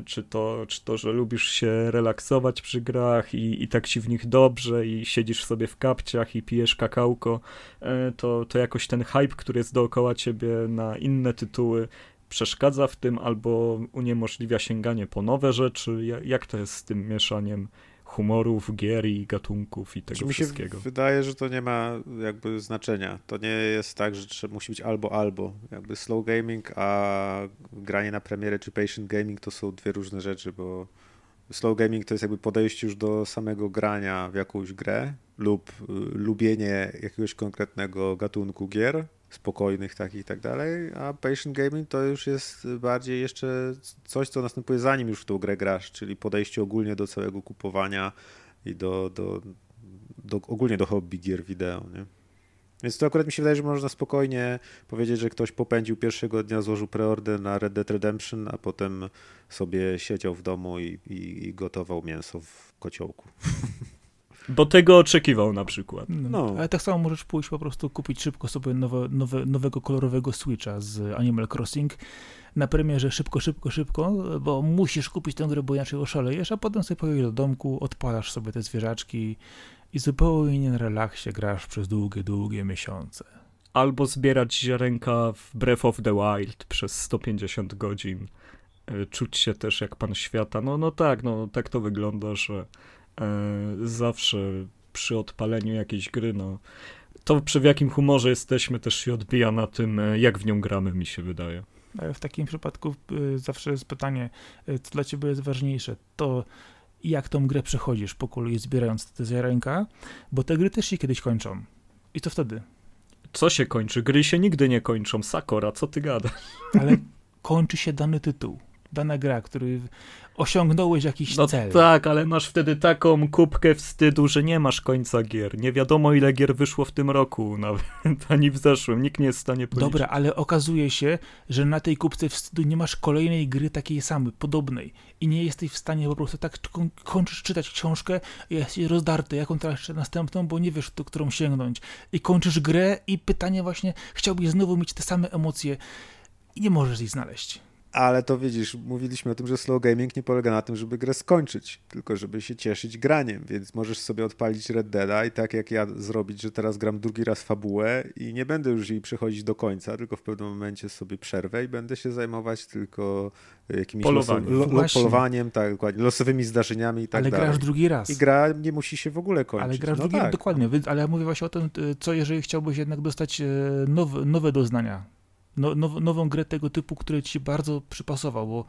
Speaker 1: Czy to, czy to, że lubisz się relaksować przy grach i, i tak ci w nich dobrze i siedzisz sobie w kapciach i pijesz kakałko, e, to, to jakoś ten hype, który jest dookoła ciebie na inne tytuły przeszkadza w tym albo uniemożliwia sięganie po nowe rzeczy. Jak to jest z tym mieszaniem humorów, gier i gatunków i tego
Speaker 2: mi się
Speaker 1: wszystkiego.
Speaker 2: Wydaje, że to nie ma jakby znaczenia. To nie jest tak, że musi być albo albo. Jakby slow gaming, a granie na premierę czy patient gaming to są dwie różne rzeczy, bo slow gaming to jest jakby podejście już do samego grania w jakąś grę lub y, lubienie jakiegoś konkretnego gatunku gier spokojnych takich i tak dalej, a patient gaming to już jest bardziej jeszcze coś, co następuje zanim już w tą grę grasz, czyli podejście ogólnie do całego kupowania i do, do, do ogólnie do hobby gier wideo, nie? Więc to akurat mi się wydaje, że można spokojnie powiedzieć, że ktoś popędził pierwszego dnia, złożył preorder na Red Dead Redemption, a potem sobie siedział w domu i, i, i gotował mięso w kociołku.
Speaker 1: Bo tego oczekiwał na przykład.
Speaker 3: No. no. Ale tak samo możesz pójść po prostu kupić szybko sobie nowe, nowe, nowego kolorowego Switcha z Animal Crossing na premierze szybko, szybko, szybko, bo musisz kupić tę grę, bo inaczej oszalejesz, a potem sobie pojedziesz do domku, odpalasz sobie te zwierzaczki i zupełnie na relaksie grasz przez długie, długie miesiące.
Speaker 1: Albo zbierać ziarenka w Breath of the Wild przez 150 godzin. E, czuć się też jak pan świata. No, no tak, no tak to wygląda, że zawsze przy odpaleniu jakiejś gry, no to przy w jakim humorze jesteśmy też się odbija na tym, e, jak w nią gramy, mi się wydaje.
Speaker 3: Ale w takim przypadku e, zawsze jest pytanie, co dla ciebie jest ważniejsze? To jak tą grę przechodzisz po kolei zbierając te ziarenka, bo te gry też się kiedyś kończą. I co wtedy?
Speaker 1: Co się kończy? Gry się nigdy nie kończą. Sakora, co ty gadasz?
Speaker 3: Ale kończy się dany tytuł dana gra, który osiągnąłeś jakiś
Speaker 1: no
Speaker 3: cel.
Speaker 1: tak, ale masz wtedy taką kubkę wstydu, że nie masz końca gier. Nie wiadomo ile gier wyszło w tym roku, nawet ani w zeszłym. Nikt nie jest w stanie policzyć.
Speaker 3: Dobra, ale okazuje się, że na tej kubce wstydu nie masz kolejnej gry takiej samej, podobnej i nie jesteś w stanie po prostu tak kończysz czytać książkę i jesteś rozdarty, jaką teraz jeszcze następną, bo nie wiesz, do którą sięgnąć. I kończysz grę i pytanie właśnie, chciałbyś znowu mieć te same emocje i nie możesz ich znaleźć.
Speaker 2: Ale to widzisz, mówiliśmy o tym, że slow gaming nie polega na tym, żeby grę skończyć, tylko żeby się cieszyć graniem, więc możesz sobie odpalić Red Deada i tak jak ja zrobić, że teraz gram drugi raz fabułę i nie będę już jej przechodzić do końca, tylko w pewnym momencie sobie przerwę i będę się zajmować tylko jakimś
Speaker 1: polowaniem,
Speaker 2: lo, lo, polowaniem tak, dokładnie, losowymi zdarzeniami i tak
Speaker 3: ale
Speaker 2: dalej.
Speaker 3: Ale grasz drugi raz.
Speaker 2: I gra nie musi się w ogóle kończyć.
Speaker 3: Ale grasz
Speaker 2: no
Speaker 3: drugi raz,
Speaker 2: tak.
Speaker 3: dokładnie, ale ja mówię właśnie o tym, co jeżeli chciałbyś jednak dostać e, nowe, nowe doznania no, now, nową grę tego typu, który ci bardzo przypasował, bo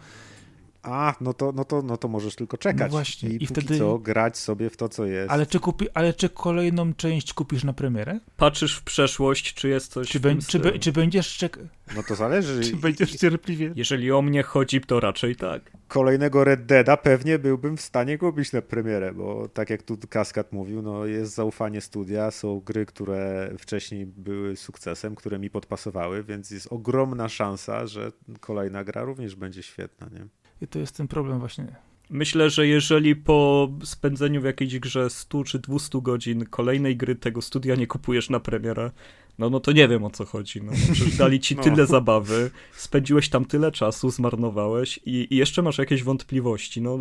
Speaker 2: a, no to, no to, no to możesz tylko czekać. No
Speaker 3: właśnie.
Speaker 2: I, I wtedy co, grać sobie w to, co jest.
Speaker 3: Ale czy, kupi, ale czy kolejną część kupisz na premierę?
Speaker 1: Patrzysz w przeszłość, czy jest coś
Speaker 3: czy, be, czy, be, czy będziesz czekał?
Speaker 2: No to zależy.
Speaker 3: czy będziesz cierpliwie?
Speaker 1: Jeżeli o mnie chodzi, to raczej tak.
Speaker 2: Kolejnego Red Deada pewnie byłbym w stanie kupić na premierę, bo tak jak tu Kaskad mówił, no jest zaufanie studia, są gry, które wcześniej były sukcesem, które mi podpasowały, więc jest ogromna szansa, że kolejna gra również będzie świetna, nie?
Speaker 3: I to jest ten problem właśnie.
Speaker 1: Myślę, że jeżeli po spędzeniu w jakiejś grze 100 czy 200 godzin kolejnej gry tego studia nie kupujesz na premierę, no, no to nie wiem o co chodzi. No, przecież dali ci no. tyle zabawy, spędziłeś tam tyle czasu, zmarnowałeś i, i jeszcze masz jakieś wątpliwości. No,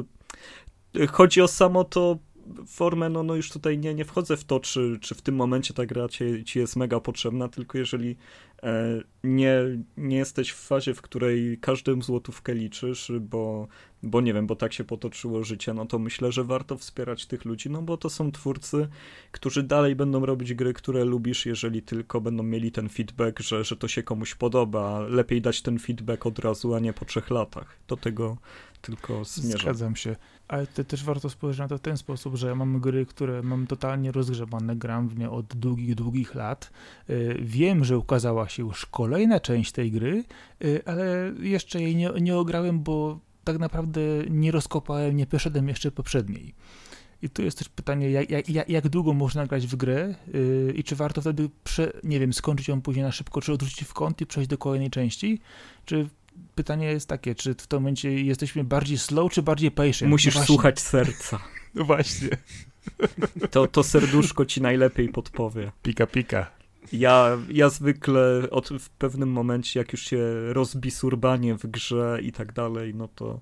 Speaker 1: chodzi o samo to formę, no, no już tutaj nie, nie wchodzę w to, czy, czy w tym momencie ta gra ci, ci jest mega potrzebna, tylko jeżeli e, nie, nie jesteś w fazie, w której każdą złotówkę liczysz, bo, bo nie wiem, bo tak się potoczyło życie, no to myślę, że warto wspierać tych ludzi, no bo to są twórcy, którzy dalej będą robić gry, które lubisz, jeżeli tylko będą mieli ten feedback, że, że to się komuś podoba. Lepiej dać ten feedback od razu, a nie po trzech latach. Do tego tylko.
Speaker 3: Zgadzam się. Ale też warto spojrzeć na to w ten sposób, że mam gry, które mam totalnie rozgrzebane, gram w nie od długich, długich lat. Y, wiem, że ukazała się już kolejna część tej gry, y, ale jeszcze jej nie, nie ograłem, bo tak naprawdę nie rozkopałem, nie przeszedłem jeszcze poprzedniej. I tu jest też pytanie, jak, jak, jak długo można grać w grę yy, i czy warto wtedy, prze, nie wiem, skończyć ją później na szybko, czy odrzucić w kąt i przejść do kolejnej części, czy pytanie jest takie, czy w tym momencie jesteśmy bardziej slow, czy bardziej patient?
Speaker 1: Musisz no słuchać serca.
Speaker 3: No właśnie.
Speaker 1: To, to serduszko ci najlepiej podpowie.
Speaker 3: Pika, pika.
Speaker 1: Ja, ja zwykle od, w pewnym momencie, jak już się rozbisurbanie w grze i tak dalej, no to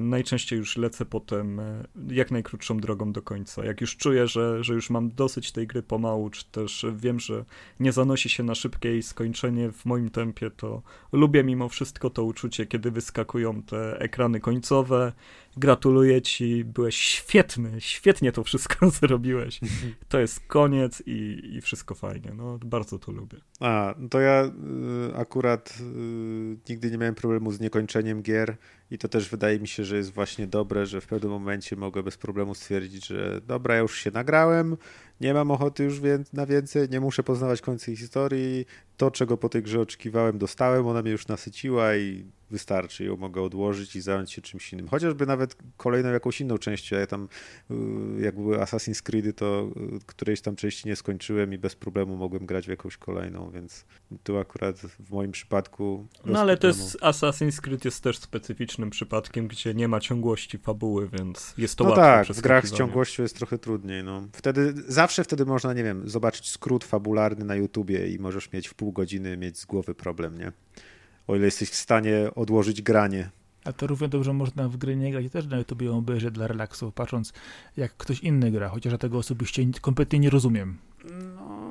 Speaker 1: najczęściej już lecę potem e, jak najkrótszą drogą do końca. Jak już czuję, że, że już mam dosyć tej gry pomału, czy też wiem, że nie zanosi się na szybkie jej skończenie w moim tempie, to lubię mimo wszystko to uczucie, kiedy wyskakują te ekrany końcowe. Gratuluję ci, byłeś świetny, świetnie to wszystko zrobiłeś. To jest koniec i, i wszystko fajnie. No, bardzo to lubię.
Speaker 2: A, no to ja y, akurat y, nigdy nie miałem problemu z niekończeniem gier i to też wydaje mi się, że jest właśnie dobre, że w pewnym momencie mogę bez problemu stwierdzić, że dobra, ja już się nagrałem, nie mam ochoty już na więcej, nie muszę poznawać końca historii, to czego po tej grze oczekiwałem dostałem, ona mnie już nasyciła i wystarczy, ją mogę odłożyć i zająć się czymś innym. Chociażby nawet kolejną jakąś inną częścią. Ja tam, y, jak były Assassin's Creed, to y, którejś tam części nie skończyłem i bez problemu mogłem grać w jakąś kolejną, więc tu akurat w moim przypadku.
Speaker 1: No ale to jest Assassin's Creed jest też specyficznym przypadkiem, gdzie nie ma ciągłości fabuły, więc jest to no łatwe.
Speaker 2: tak, w grach z ciągłością jest trochę trudniej. No. Wtedy, zawsze wtedy można, nie wiem, zobaczyć skrót fabularny na YouTubie i możesz mieć w pół godziny mieć z głowy problem, nie? o ile jesteś w stanie odłożyć granie.
Speaker 3: A to równie dobrze można w gry nie grać i też na YouTube ją obejrzeć dla relaksu, patrząc jak ktoś inny gra, chociaż ja tego osobiście kompletnie nie rozumiem.
Speaker 2: No,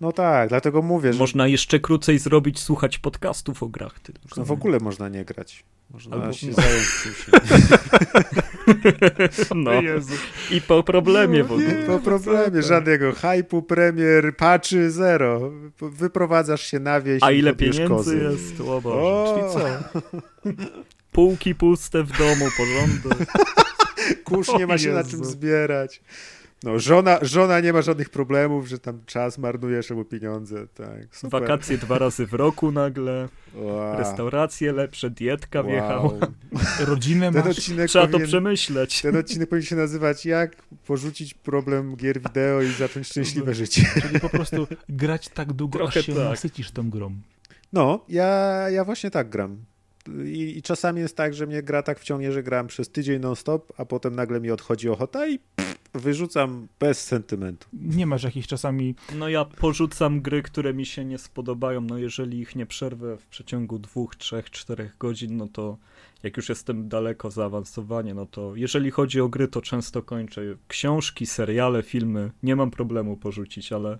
Speaker 2: no tak, dlatego mówię, że...
Speaker 1: Można jeszcze krócej zrobić, słuchać podcastów o grach. Ty,
Speaker 2: no w ogóle można nie grać. Można Albo, się no. zająć czymś.
Speaker 1: no. Jezu. I po problemie w ogóle.
Speaker 2: po problemie, żadnego hypu, premier, patchy, zero. Wyprowadzasz się na wieś
Speaker 1: A ile pieniędzy kozy. jest? O Boże. O! Czyli co? Półki puste w domu, porządek.
Speaker 2: Kurz nie ma się na czym zbierać. No, żona, żona nie ma żadnych problemów, że tam czas marnujesz albo pieniądze, tak.
Speaker 1: Super. Wakacje dwa razy w roku nagle, wow. restauracje lepsze, dietka wow. wjechała, rodzinę ten masz, trzeba powinien, to przemyśleć.
Speaker 2: Ten odcinek powinien się nazywać jak porzucić problem gier wideo i zacząć szczęśliwe życie.
Speaker 3: Czyli po prostu grać tak długo, Trochę aż się tak. nasycisz tą grą.
Speaker 2: No, ja, ja właśnie tak gram. I, I, czasami jest tak, że mnie gra tak wciągnie, że gram przez tydzień non-stop, a potem nagle mi odchodzi ochota i pff, wyrzucam bez sentymentu.
Speaker 3: Nie masz jakichś czasami...
Speaker 1: No ja porzucam gry, które mi się nie spodobają, no jeżeli ich nie przerwę w przeciągu dwóch, trzech, czterech godzin, no to jak już jestem daleko zaawansowanie, no to jeżeli chodzi o gry, to często kończę książki, seriale, filmy, nie mam problemu porzucić, ale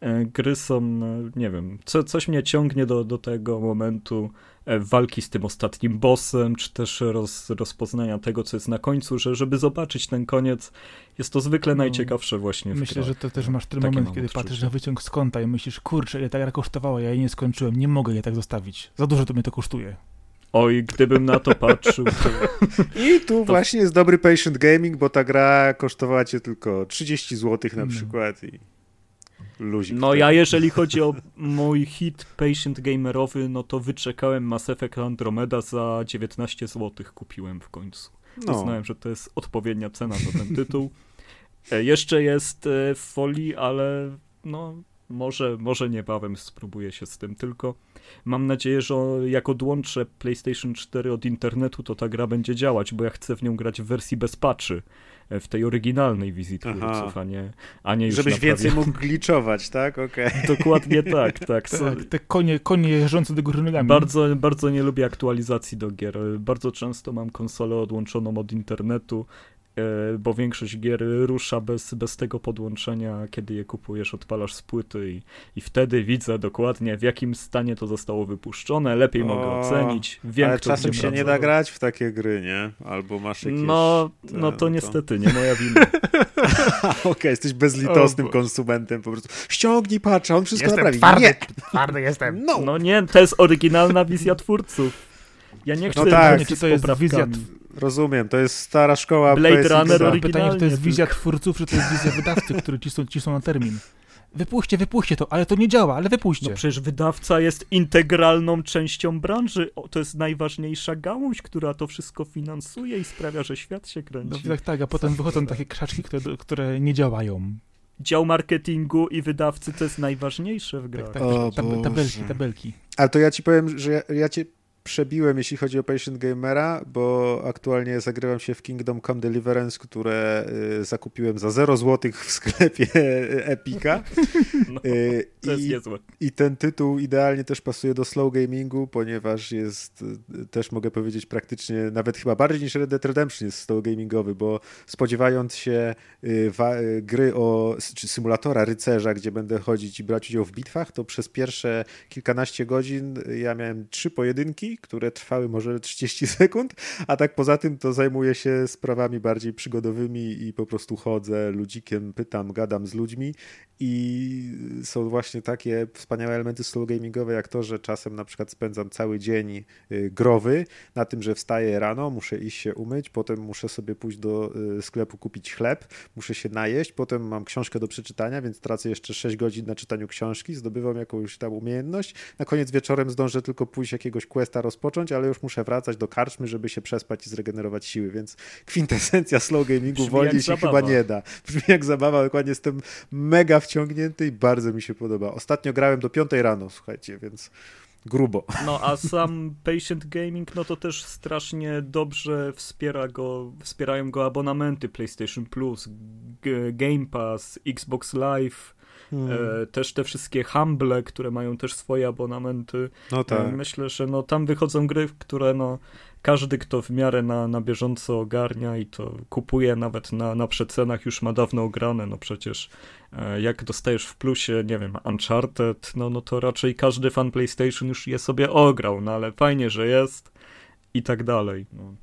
Speaker 1: e, gry są, no, nie wiem, co, coś mnie ciągnie do, do tego momentu e, walki z tym ostatnim bossem, czy też roz, rozpoznania tego, co jest na końcu, że żeby zobaczyć ten koniec, jest to zwykle no, najciekawsze właśnie w
Speaker 3: Myślę,
Speaker 1: grach.
Speaker 3: że to też masz ten Takie moment, kiedy odczucie. patrzysz na wyciąg z konta i myślisz, kurczę, ile ta gra kosztowała, ja jej nie skończyłem, nie mogę jej tak zostawić, za dużo to mnie to kosztuje.
Speaker 1: Oj, gdybym na to patrzył. To...
Speaker 2: I tu to... właśnie jest dobry patient gaming, bo ta gra kosztowała cię tylko 30 zł na mm. przykład i luzik.
Speaker 1: No ja jeżeli chodzi o mój hit patient gamerowy, no to wyczekałem Mass Effect Andromeda za 19 zł kupiłem w końcu. No. Uznałem, że to jest odpowiednia cena za ten tytuł. E, jeszcze jest e, w folii, ale no może, może niebawem spróbuję się z tym tylko. Mam nadzieję, że jak odłączę PlayStation 4 od internetu, to ta gra będzie działać, bo ja chcę w nią grać w wersji bez patchy e, w tej oryginalnej wizji twórców, a nie, a nie już
Speaker 2: Żebyś
Speaker 1: naprawia...
Speaker 2: więcej mógł gliczować, tak? Okay.
Speaker 1: Dokładnie tak, tak.
Speaker 3: tak te konie, konie jeżdżące do góry nogami.
Speaker 1: Bardzo, bardzo nie lubię aktualizacji do gier. Bardzo często mam konsolę odłączoną od internetu bo większość gier rusza bez, bez tego podłączenia, kiedy je kupujesz, odpalasz z płyty i, i wtedy widzę dokładnie w jakim stanie to zostało wypuszczone, lepiej o, mogę ocenić, wiem
Speaker 2: Ale czasem się nie da grać w takie gry, nie? Albo masz jakieś...
Speaker 1: No, te, no to niestety, nie moja wina.
Speaker 2: Okej, okay, jesteś bezlitosnym o, konsumentem po prostu. Ściągnij patrz, on wszystko
Speaker 3: jestem
Speaker 2: naprawi.
Speaker 3: Twardy, nie. twardy jestem.
Speaker 1: No. no nie, to jest oryginalna wizja twórców. Ja nie chcę no tak,
Speaker 3: czy to jest wizja
Speaker 2: Rozumiem, to jest stara szkoła
Speaker 1: Blade. Runner.
Speaker 3: Pytanie, czy to jest wizja twórców, czy to jest wizja wydawcy, który cisną, cisną na termin. Wypuśćcie, wypuśćcie to, ale to nie działa, ale wypuśćcie.
Speaker 1: No przecież wydawca jest integralną częścią branży. O, to jest najważniejsza gałąź, która to wszystko finansuje i sprawia, że świat się kręci.
Speaker 3: No tak, tak, a potem wychodzą takie krzaczki, które, które nie działają.
Speaker 1: Dział marketingu i wydawcy to jest najważniejsze w grach. Tak, tak,
Speaker 3: tab tabelki, tabelki.
Speaker 2: Ale to ja ci powiem, że ja, ja cię przebiłem, jeśli chodzi o Patient Gamera, bo aktualnie zagrywam się w Kingdom Come Deliverance, które y, zakupiłem za 0 zł w sklepie Epika.
Speaker 1: No, to jest
Speaker 2: I,
Speaker 1: niezłe.
Speaker 2: I ten tytuł idealnie też pasuje do slow gamingu, ponieważ jest, też mogę powiedzieć, praktycznie nawet chyba bardziej niż Red Dead Redemption jest slow gamingowy, bo spodziewając się gry o, czy symulatora rycerza, gdzie będę chodzić i brać udział w bitwach, to przez pierwsze kilkanaście godzin ja miałem trzy pojedynki, które trwały może 30 sekund, a tak poza tym to zajmuję się sprawami bardziej przygodowymi i po prostu chodzę ludzikiem, pytam, gadam z ludźmi i są właśnie takie wspaniałe elementy slow gamingowe, jak to, że czasem na przykład spędzam cały dzień y, growy na tym, że wstaję rano, muszę iść się umyć, potem muszę sobie pójść do y, sklepu kupić chleb, muszę się najeść, potem mam książkę do przeczytania, więc tracę jeszcze 6 godzin na czytaniu książki, zdobywam jakąś tam umiejętność. Na koniec wieczorem zdążę tylko pójść jakiegoś questa rozpocząć, ale już muszę wracać do karczmy, żeby się przespać i zregenerować siły, więc kwintesencja slow gamingu
Speaker 1: Brzmi
Speaker 2: wolniej się
Speaker 1: zabawa.
Speaker 2: chyba nie da. Brzmi jak zabawa, dokładnie jestem mega wciągnięty i bardzo mi się podoba. Ostatnio grałem do 5 rano, słuchajcie, więc grubo.
Speaker 1: No a sam Patient Gaming, no to też strasznie dobrze wspiera go, wspierają go abonamenty PlayStation Plus, Game Pass, Xbox Live,
Speaker 2: Hmm.
Speaker 1: e, też te wszystkie Humble, które mają też swoje abonamenty.
Speaker 2: No tak.
Speaker 1: E, Myślę, że no tam wychodzą gry, które no każdy, kto w miarę na, na bieżąco ogarnia i to kupuje nawet na, na przecenach, już ma dawno ograne. No przecież e, jak dostajesz w plusie, nie wiem, Uncharted, no, no to raczej każdy fan PlayStation już je sobie ograł, no ale fajnie, że jest i tak dalej. No.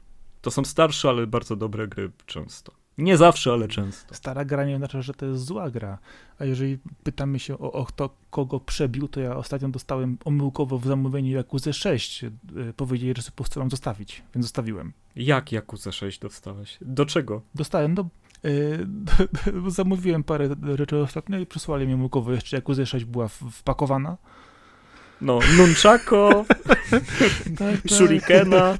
Speaker 1: To są starsze, ale bardzo dobre gry często. Nie zawsze, ale często.
Speaker 3: Stara gra nie znaczy, że to jest zła gra. A jeżeli pytamy się o, o kto kogo przebił, to ja ostatnio dostałem omyłkowo w zamówieniu Yakuza 6. Yy, Powiedzieli, że sobie po prostu mam zostawić, więc zostawiłem.
Speaker 1: Jak Yakuza 6 dostałeś? Do czego?
Speaker 3: Dostałem, no, yy, zamówiłem parę rzeczy ostatnio i przysłali mi omyłkowo. Jeszcze Yakuza 6 była wpakowana.
Speaker 1: No, Nunchako,
Speaker 3: Tak,
Speaker 1: Shurikena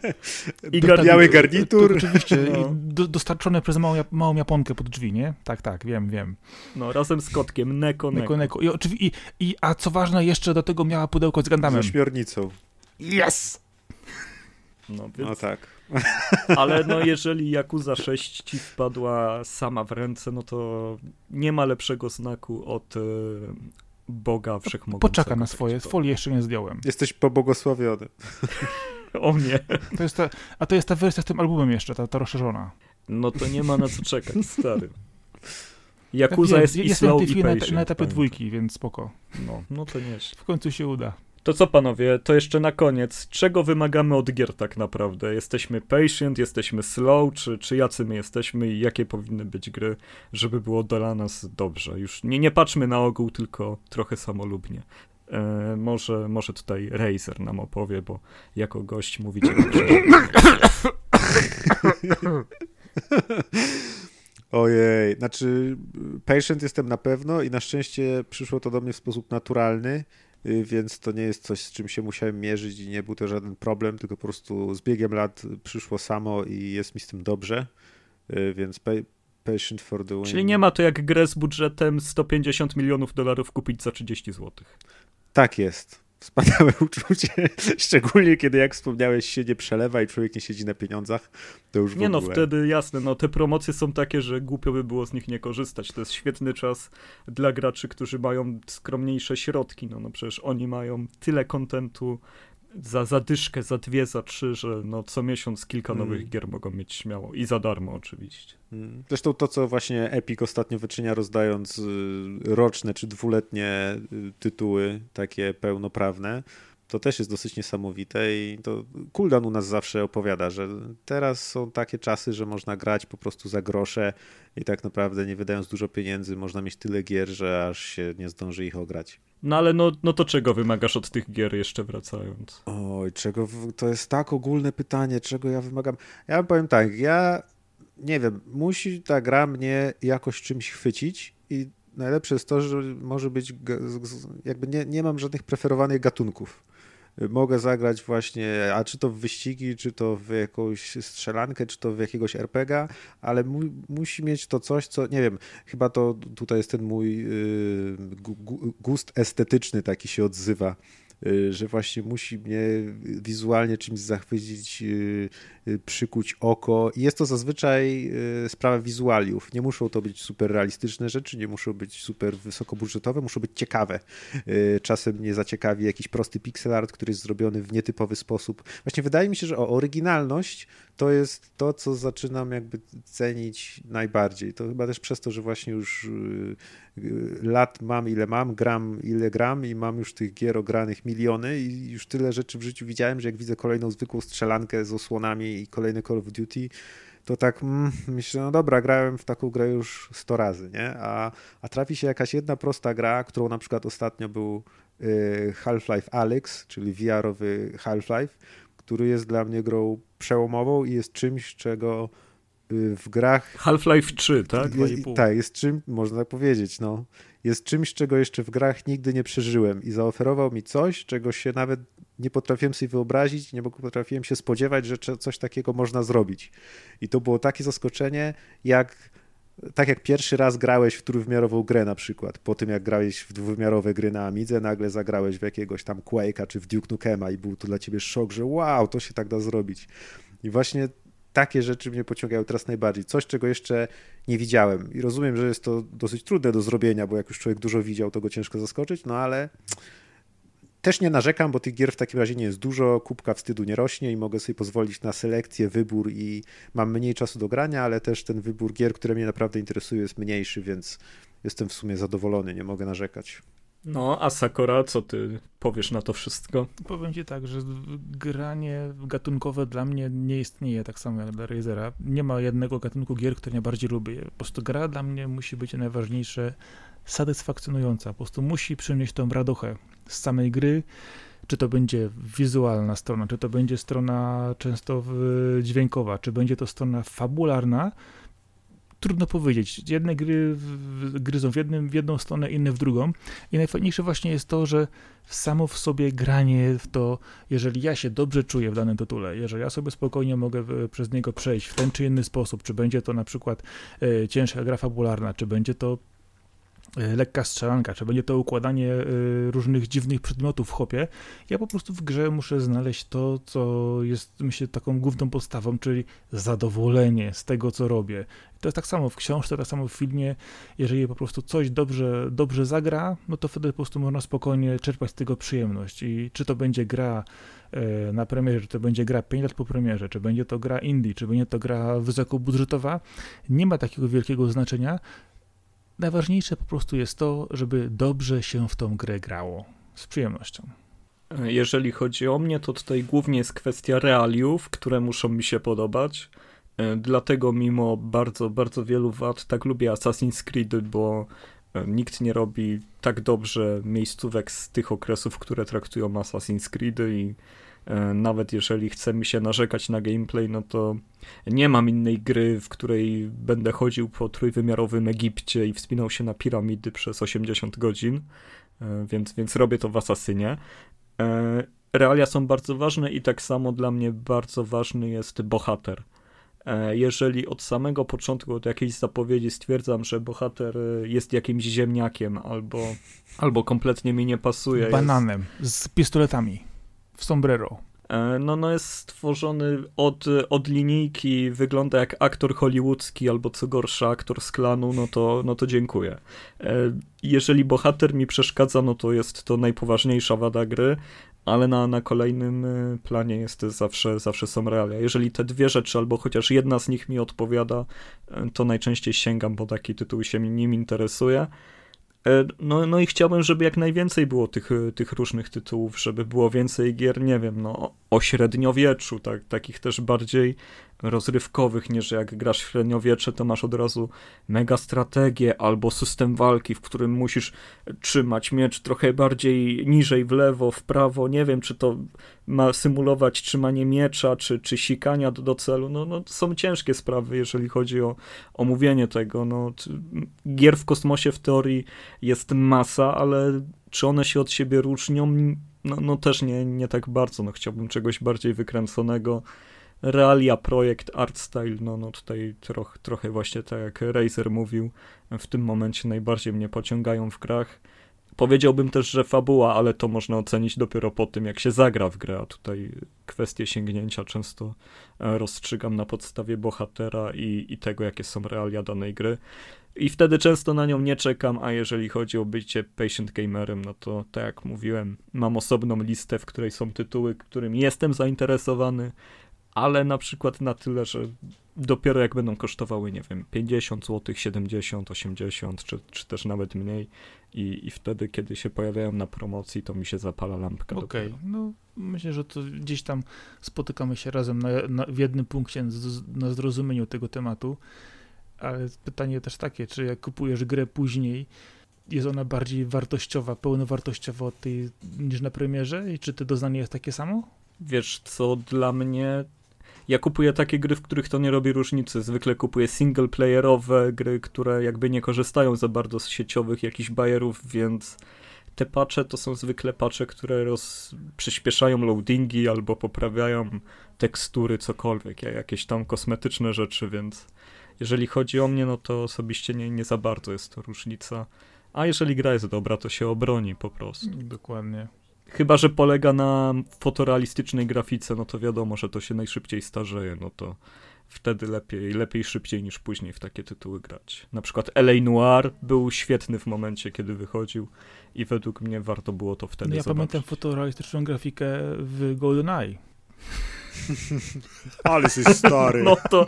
Speaker 1: i
Speaker 2: Biały
Speaker 1: garnitur.
Speaker 2: garnitur.
Speaker 3: To, oczywiście,
Speaker 1: No.
Speaker 3: i do, dostarczone przez małą, małą Japonkę pod drzwi, nie? Tak, tak, wiem, wiem.
Speaker 1: No, razem z kotkiem, Neko,
Speaker 3: Neko,
Speaker 1: Neko.
Speaker 3: neko. I, oczywi- i, i, a co ważne, jeszcze do tego miała pudełko z
Speaker 2: Z
Speaker 3: Gundamem.
Speaker 2: ośmiornicą.
Speaker 3: Yes!
Speaker 1: No, więc,
Speaker 2: No tak.
Speaker 1: ale no, jeżeli Yakuza 6 ci wpadła sama w ręce, no to nie ma lepszego znaku od e, Boga Wszechmogącego.
Speaker 3: Poczeka na
Speaker 1: tak
Speaker 3: swoje, folii jeszcze nie zdjąłem.
Speaker 2: Jesteś pobłogosławiony.
Speaker 1: O nie,
Speaker 3: To jest ta, a to jest ta wersja z tym albumem jeszcze, ta, ta rozszerzona.
Speaker 1: no to nie ma na co czekać, stary. Yakuza
Speaker 3: Ja
Speaker 1: jest i
Speaker 3: jestem
Speaker 1: slow
Speaker 3: w tej
Speaker 1: i
Speaker 3: chwili na, etapie
Speaker 1: pamiętaj.
Speaker 3: dwójki, więc spoko.
Speaker 1: No, no to nieźle.
Speaker 3: W końcu się uda.
Speaker 1: To co panowie, to jeszcze na koniec, czego wymagamy od gier tak naprawdę? Jesteśmy patient, jesteśmy slow, czy, czy jacy my jesteśmy i jakie powinny być gry, żeby było dla nas dobrze? Już nie, nie patrzmy na ogół, tylko trochę samolubnie. E, może, może tutaj Razer nam opowie, bo jako gość mówicie.
Speaker 2: Ojej, znaczy patient jestem na pewno i na szczęście przyszło to do mnie w sposób naturalny, więc to nie jest coś, z czym się musiałem mierzyć i nie był to żaden problem, tylko po prostu z biegiem lat przyszło samo i jest mi z tym dobrze, y, więc pa patient for the win.
Speaker 1: Czyli nie ma to jak grę z budżetem 150 milionów dolarów kupić za 30 zł.
Speaker 2: Tak jest. Wspaniałe uczucie, szczególnie kiedy jak wspomniałeś się nie przelewa i człowiek nie siedzi na pieniądzach, to już w
Speaker 1: Nie no,
Speaker 2: ogóle.
Speaker 1: wtedy jasne, no te promocje są takie, że głupio by było z nich nie korzystać. To jest świetny czas dla graczy, którzy mają skromniejsze środki. No, no przecież oni mają tyle kontentu za zadyszkę, za dwie, za trzy, że no co miesiąc kilka
Speaker 2: Mm.
Speaker 1: nowych gier mogą mieć śmiało. I za darmo oczywiście.
Speaker 2: Mm. Zresztą to, co właśnie Epic ostatnio wyczynia, rozdając y, roczne czy dwuletnie y, tytuły takie pełnoprawne, to też jest dosyć niesamowite i to Kuldan u nas zawsze opowiada, że teraz są takie czasy, że można grać po prostu za grosze i tak naprawdę nie wydając dużo pieniędzy można mieć tyle gier, że aż się nie zdąży ich ograć.
Speaker 1: No ale no, no to czego wymagasz od tych gier jeszcze wracając?
Speaker 2: Oj, czego to jest tak ogólne pytanie, czego ja wymagam. Ja powiem tak, ja nie wiem, musi ta gra mnie jakoś czymś chwycić i najlepsze jest to, że może być jakby nie, nie mam żadnych preferowanych gatunków. Mogę zagrać właśnie, a czy to w wyścigi, czy to w jakąś strzelankę, czy to w jakiegoś RPGa, ale mu, musi mieć to coś, co, nie wiem, chyba to tutaj jest ten mój gu- gust estetyczny taki się odzywa, y, że właśnie musi mnie wizualnie czymś zachwycić, y, y, przykuć oko. I jest to zazwyczaj sprawa wizualiów. Nie muszą to być super realistyczne rzeczy, nie muszą być super wysokobudżetowe, muszą być ciekawe. Czasem mnie zaciekawi jakiś prosty pixel art, który jest zrobiony w nietypowy sposób. Właśnie wydaje mi się, że o oryginalność to jest to, co zaczynam jakby cenić najbardziej. To chyba też przez to, że właśnie już lat mam ile mam, gram ile gram i mam już tych gier ogranych miliony i już tyle rzeczy w życiu widziałem, że jak widzę kolejną zwykłą strzelankę z osłonami i kolejny Call of Duty, to tak mm, myślę, no dobra, grałem w taką grę już 100 razy, nie? A, a trafi się jakaś jedna prosta gra, którą na przykład ostatnio był y, Half-Life Alyx, czyli VR-owy Half-Life, który jest dla mnie grą przełomową i jest czymś, czego y, w grach.
Speaker 1: Half-Life 3, tak?
Speaker 2: Jest, tak, jest czym, można tak powiedzieć, no. Jest czymś, czego jeszcze w grach nigdy nie przeżyłem i zaoferował mi coś, czego się nawet nie potrafiłem sobie wyobrazić, nie potrafiłem się spodziewać, że coś takiego można zrobić. I to było takie zaskoczenie, jak tak jak pierwszy raz grałeś w trójwymiarową grę na przykład, po tym jak grałeś w dwuwymiarowe gry na Amidze, nagle zagrałeś w jakiegoś tam Quake'a czy w Duke Nukema i był to dla ciebie szok, że wow, to się tak da zrobić. I właśnie takie rzeczy mnie pociągają teraz najbardziej. Coś, czego jeszcze nie widziałem. I rozumiem, że jest to dosyć trudne do zrobienia, bo jak już człowiek dużo widział, to go ciężko zaskoczyć, no ale też nie narzekam, bo tych gier w takim razie nie jest dużo, kubka wstydu nie rośnie i mogę sobie pozwolić na selekcję, wybór i mam mniej czasu do grania, ale też ten wybór gier, które mnie naprawdę interesują jest mniejszy, więc jestem w sumie zadowolony, nie mogę narzekać.
Speaker 1: No, a Sakura, co ty powiesz na to wszystko?
Speaker 3: Powiem ci tak, że granie gatunkowe dla mnie nie istnieje tak samo jak dla Razera. Nie ma jednego gatunku gier, który najbardziej lubię. Po prostu gra dla mnie musi być najważniejsze, satysfakcjonująca. Po prostu musi przynieść tą radochę z samej gry, czy to będzie wizualna strona, czy to będzie strona często dźwiękowa, czy będzie to strona fabularna, trudno powiedzieć. Jedne gry gryzą w, jednym, w jedną stronę, inne w drugą. I najfajniejsze właśnie jest to, że samo w sobie granie w to, jeżeli ja się dobrze czuję w danym tytule, jeżeli ja sobie spokojnie mogę przez niego przejść w ten czy inny sposób, czy będzie to na przykład e, ciężka gra fabularna, czy będzie to E, lekka strzelanka, czy będzie to układanie e, różnych dziwnych przedmiotów w hopie. Ja po prostu w grze muszę znaleźć to, co jest myślę taką główną podstawą, czyli zadowolenie z tego, co robię. To jest tak samo w książce, tak samo w filmie. Jeżeli po prostu coś dobrze, dobrze zagra, no to wtedy po prostu można spokojnie czerpać z tego przyjemność. I czy to będzie gra e, na premierze, czy to będzie gra 5 lat po premierze, czy będzie to gra indie, czy będzie to gra wysokobudżetowa, nie ma takiego wielkiego znaczenia. Najważniejsze po prostu jest to, żeby dobrze się w tą grę grało. Z przyjemnością.
Speaker 1: Jeżeli chodzi o mnie, to tutaj głównie jest kwestia realiów, które muszą mi się podobać. E, dlatego mimo bardzo, bardzo wielu wad tak lubię Assassin's Creed, bo e, nikt nie robi tak dobrze miejscówek z tych okresów, które traktują Assassin's Creed i nawet jeżeli chce mi się narzekać na gameplay, no to nie mam innej gry, w której będę chodził po trójwymiarowym Egipcie i wspinał się na piramidy przez 80 godzin, e, więc, więc robię to w Asasynie. E, realia są bardzo ważne i tak samo dla mnie bardzo ważny jest bohater. Jeżeli od samego początku, od jakiejś zapowiedzi stwierdzam, że bohater jest jakimś ziemniakiem albo, albo kompletnie mi nie pasuje.
Speaker 3: Bananem, jest... z pistoletami w sombrero.
Speaker 1: E, no, no jest stworzony od, od linijki, wygląda jak aktor hollywoodzki albo co gorsza aktor z klanu, no to, no to dziękuję. E, jeżeli bohater mi przeszkadza, no to jest to najpoważniejsza wada gry, ale na, na kolejnym e, planie jest zawsze, zawsze są realia. Jeżeli te dwie rzeczy, albo chociaż jedna z nich mi odpowiada, to najczęściej sięgam, bo taki tytuł się nim interesuje. E, no, no i chciałbym, żeby jak najwięcej było tych, e, tych różnych tytułów, żeby było więcej gier, nie wiem, no, o średniowieczu, tak, takich też bardziej rozrywkowych, niż jak grasz w średniowiecze, to masz od razu mega strategię albo system walki, w którym musisz trzymać miecz trochę bardziej niżej w lewo, w prawo. Nie wiem, czy to ma symulować trzymanie miecza, czy, czy sikania do, do celu. No, no, są ciężkie sprawy, jeżeli chodzi o omówienie tego. No, gier w kosmosie w teorii jest masa, ale czy one się od siebie różnią? No, no też nie, nie tak bardzo. No, chciałbym czegoś bardziej wykręconego realia, projekt, art style, no, no tutaj troch, trochę właśnie tak jak Razer mówił, w tym momencie najbardziej mnie pociągają w grach. Powiedziałbym też, że fabuła, ale to można ocenić dopiero po tym, jak się zagra w grę, a tutaj kwestie sięgnięcia często e, rozstrzygam na podstawie bohatera i, i tego, jakie są realia danej gry. I wtedy często na nią nie czekam, a jeżeli chodzi o bycie patient gamerem, no to tak jak mówiłem, mam osobną listę, w której są tytuły, którym jestem zainteresowany, ale na przykład na tyle, że dopiero jak będą kosztowały, nie wiem, 50 zł, 70, 80, czy, czy też nawet mniej i, i wtedy, kiedy się pojawiają na promocji, to mi się zapala lampka.
Speaker 3: Okej, okay. no myślę, że to gdzieś tam spotykamy się razem na, na, w jednym punkcie na zrozumieniu tego tematu, ale pytanie też takie, czy jak kupujesz grę później, jest ona bardziej wartościowa, pełnowartościowa od tej niż na premierze i czy to doznanie jest takie samo?
Speaker 1: Wiesz co, dla mnie ja kupuję takie gry, w których to nie robi różnicy. Zwykle kupuję singleplayerowe gry, które jakby nie korzystają za bardzo z sieciowych jakichś bajerów, więc te patche to są zwykle patche, które roz... przyspieszają loadingi albo poprawiają tekstury, cokolwiek, jakieś tam kosmetyczne rzeczy, więc jeżeli chodzi o mnie, no to osobiście nie, nie za bardzo jest to różnica. A jeżeli gra jest dobra, to się obroni po prostu.
Speaker 3: Dokładnie.
Speaker 1: Chyba, że polega na fotorealistycznej grafice, no to wiadomo, że to się najszybciej starzeje, no to wtedy lepiej, lepiej szybciej niż później w takie tytuły grać. Na przykład LA Noir był świetny w momencie, kiedy wychodził i według mnie warto było to wtedy
Speaker 3: no ja
Speaker 1: zobaczyć.
Speaker 3: pamiętam fotorealistyczną grafikę w GoldenEye.
Speaker 2: Ale jesteś stary.
Speaker 1: No to,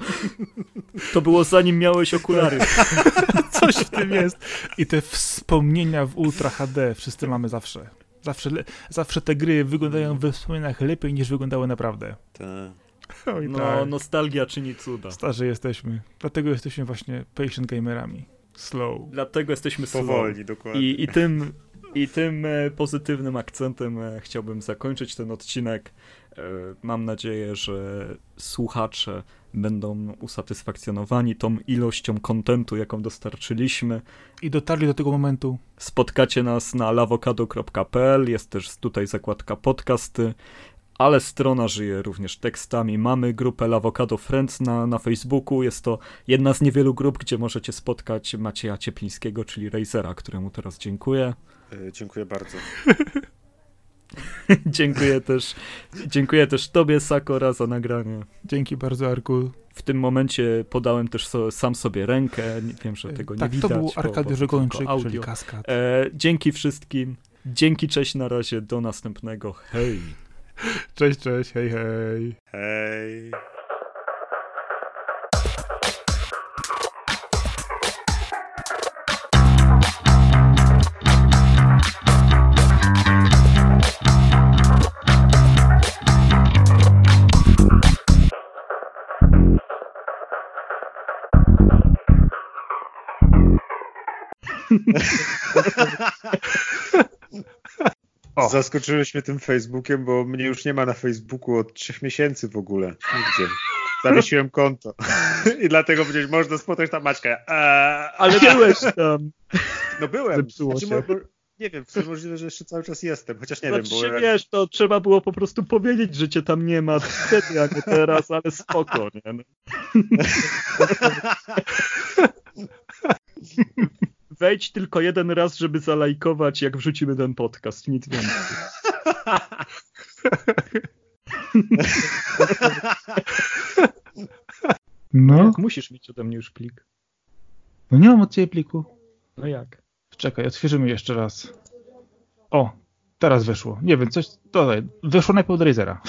Speaker 1: to było zanim miałeś okulary.
Speaker 3: Coś w tym jest. I te wspomnienia w Ultra HD wszyscy mamy zawsze. Zawsze, zawsze te gry wyglądają we wspomnieniach lepiej niż wyglądały naprawdę.
Speaker 2: Tak.
Speaker 1: no, tak. nostalgia czyni cuda.
Speaker 3: Starzy jesteśmy. Dlatego jesteśmy właśnie patient gamerami. Slow.
Speaker 1: Dlatego jesteśmy
Speaker 2: Powoli,
Speaker 1: slow.
Speaker 2: dokładnie.
Speaker 1: I, i tym, i tym e, pozytywnym akcentem e, chciałbym zakończyć ten odcinek. E, mam nadzieję, że słuchacze będą usatysfakcjonowani tą ilością kontentu, jaką dostarczyliśmy.
Speaker 3: I dotarli do tego momentu.
Speaker 1: Spotkacie nas na lawokado.pl, jest też tutaj zakładka podcasty, ale strona żyje również tekstami. Mamy grupę Lawokado Friends na, na Facebooku. Jest to jedna z niewielu grup, gdzie możecie spotkać Macieja Cieplińskiego, czyli Razera, któremu teraz dziękuję.
Speaker 2: Yy, dziękuję bardzo.
Speaker 1: dziękuję też dziękuję też tobie, Sakora, za nagranie.
Speaker 3: Dzięki bardzo, Arku.
Speaker 1: W tym momencie podałem też so, sam sobie rękę. Wiem, że tego
Speaker 3: tak,
Speaker 1: nie widać.
Speaker 3: Tak, to był Arkadiusz Żegończyk, czyli kaskad.
Speaker 1: E, dzięki wszystkim. Dzięki, cześć, na razie. Do następnego. Hej.
Speaker 3: Cześć, cześć, hej, hej.
Speaker 2: Hej. O. Zaskoczyłeś mnie tym Facebookiem, bo mnie już nie ma na Facebooku od trzech miesięcy w ogóle. Nigdzie. Zawiesiłem konto. I dlatego powiedzieć, można spotkać tam Maćka. Eee,
Speaker 1: ale byłeś tam.
Speaker 2: No byłem.
Speaker 1: Zepsuło znaczy, się.
Speaker 2: nie wiem, możliwe, że jeszcze cały czas jestem, chociaż nie
Speaker 1: znaczy,
Speaker 2: wiem.
Speaker 1: Bo wiesz, to trzeba było po prostu powiedzieć, że cię tam nie ma wtedy, a nie teraz, ale spoko, nie? No. Wejdź tylko jeden raz, żeby zalajkować, jak wrzucimy ten podcast, nic więcej.
Speaker 3: No.
Speaker 1: Jak musisz mieć ode mnie już plik.
Speaker 3: No nie mam od ciebie pliku.
Speaker 1: No jak?
Speaker 3: Czekaj, odświeżymy jeszcze raz. O, teraz wyszło. Nie wiem, coś tutaj. Wyszło najpierw od Razera.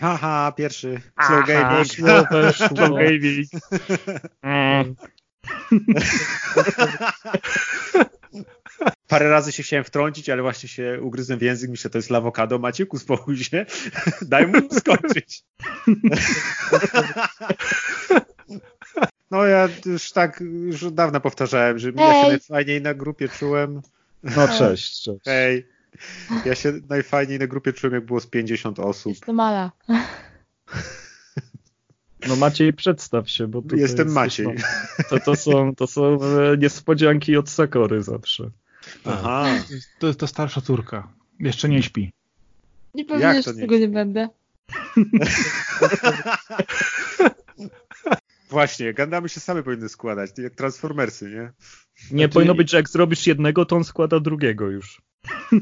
Speaker 2: Haha, pierwszy. Slow gaming.
Speaker 1: Slow gaming.
Speaker 2: Parę razy się chciałem wtrącić, ale właśnie się ugryzłem w język. Myślę, to jest lawokado. Macieku, uspokój się. Daj mu skończyć. No ja już tak, już od dawna powtarzałem, że ja się najfajniej na grupie czułem.
Speaker 1: No cześć, cześć.
Speaker 2: Hej. Ja się najfajniej na grupie czułem, jak było z 50 osób.
Speaker 4: Jest to mala.
Speaker 1: No Maciej, przedstaw się, bo
Speaker 2: Jestem jest, Maciej.
Speaker 1: To, to, są, to są e, niespodzianki od Sakory zawsze.
Speaker 2: Aha.
Speaker 3: To jest to starsza córka. Jeszcze nie śpi.
Speaker 4: Nie powiedziesz, że tego nie będę.
Speaker 2: Właśnie, Gundamy się same powinny składać, jak Transformersy, nie?
Speaker 1: Nie
Speaker 3: Znaczy-
Speaker 1: powinno być, że jak zrobisz jednego, to on składa drugiego już.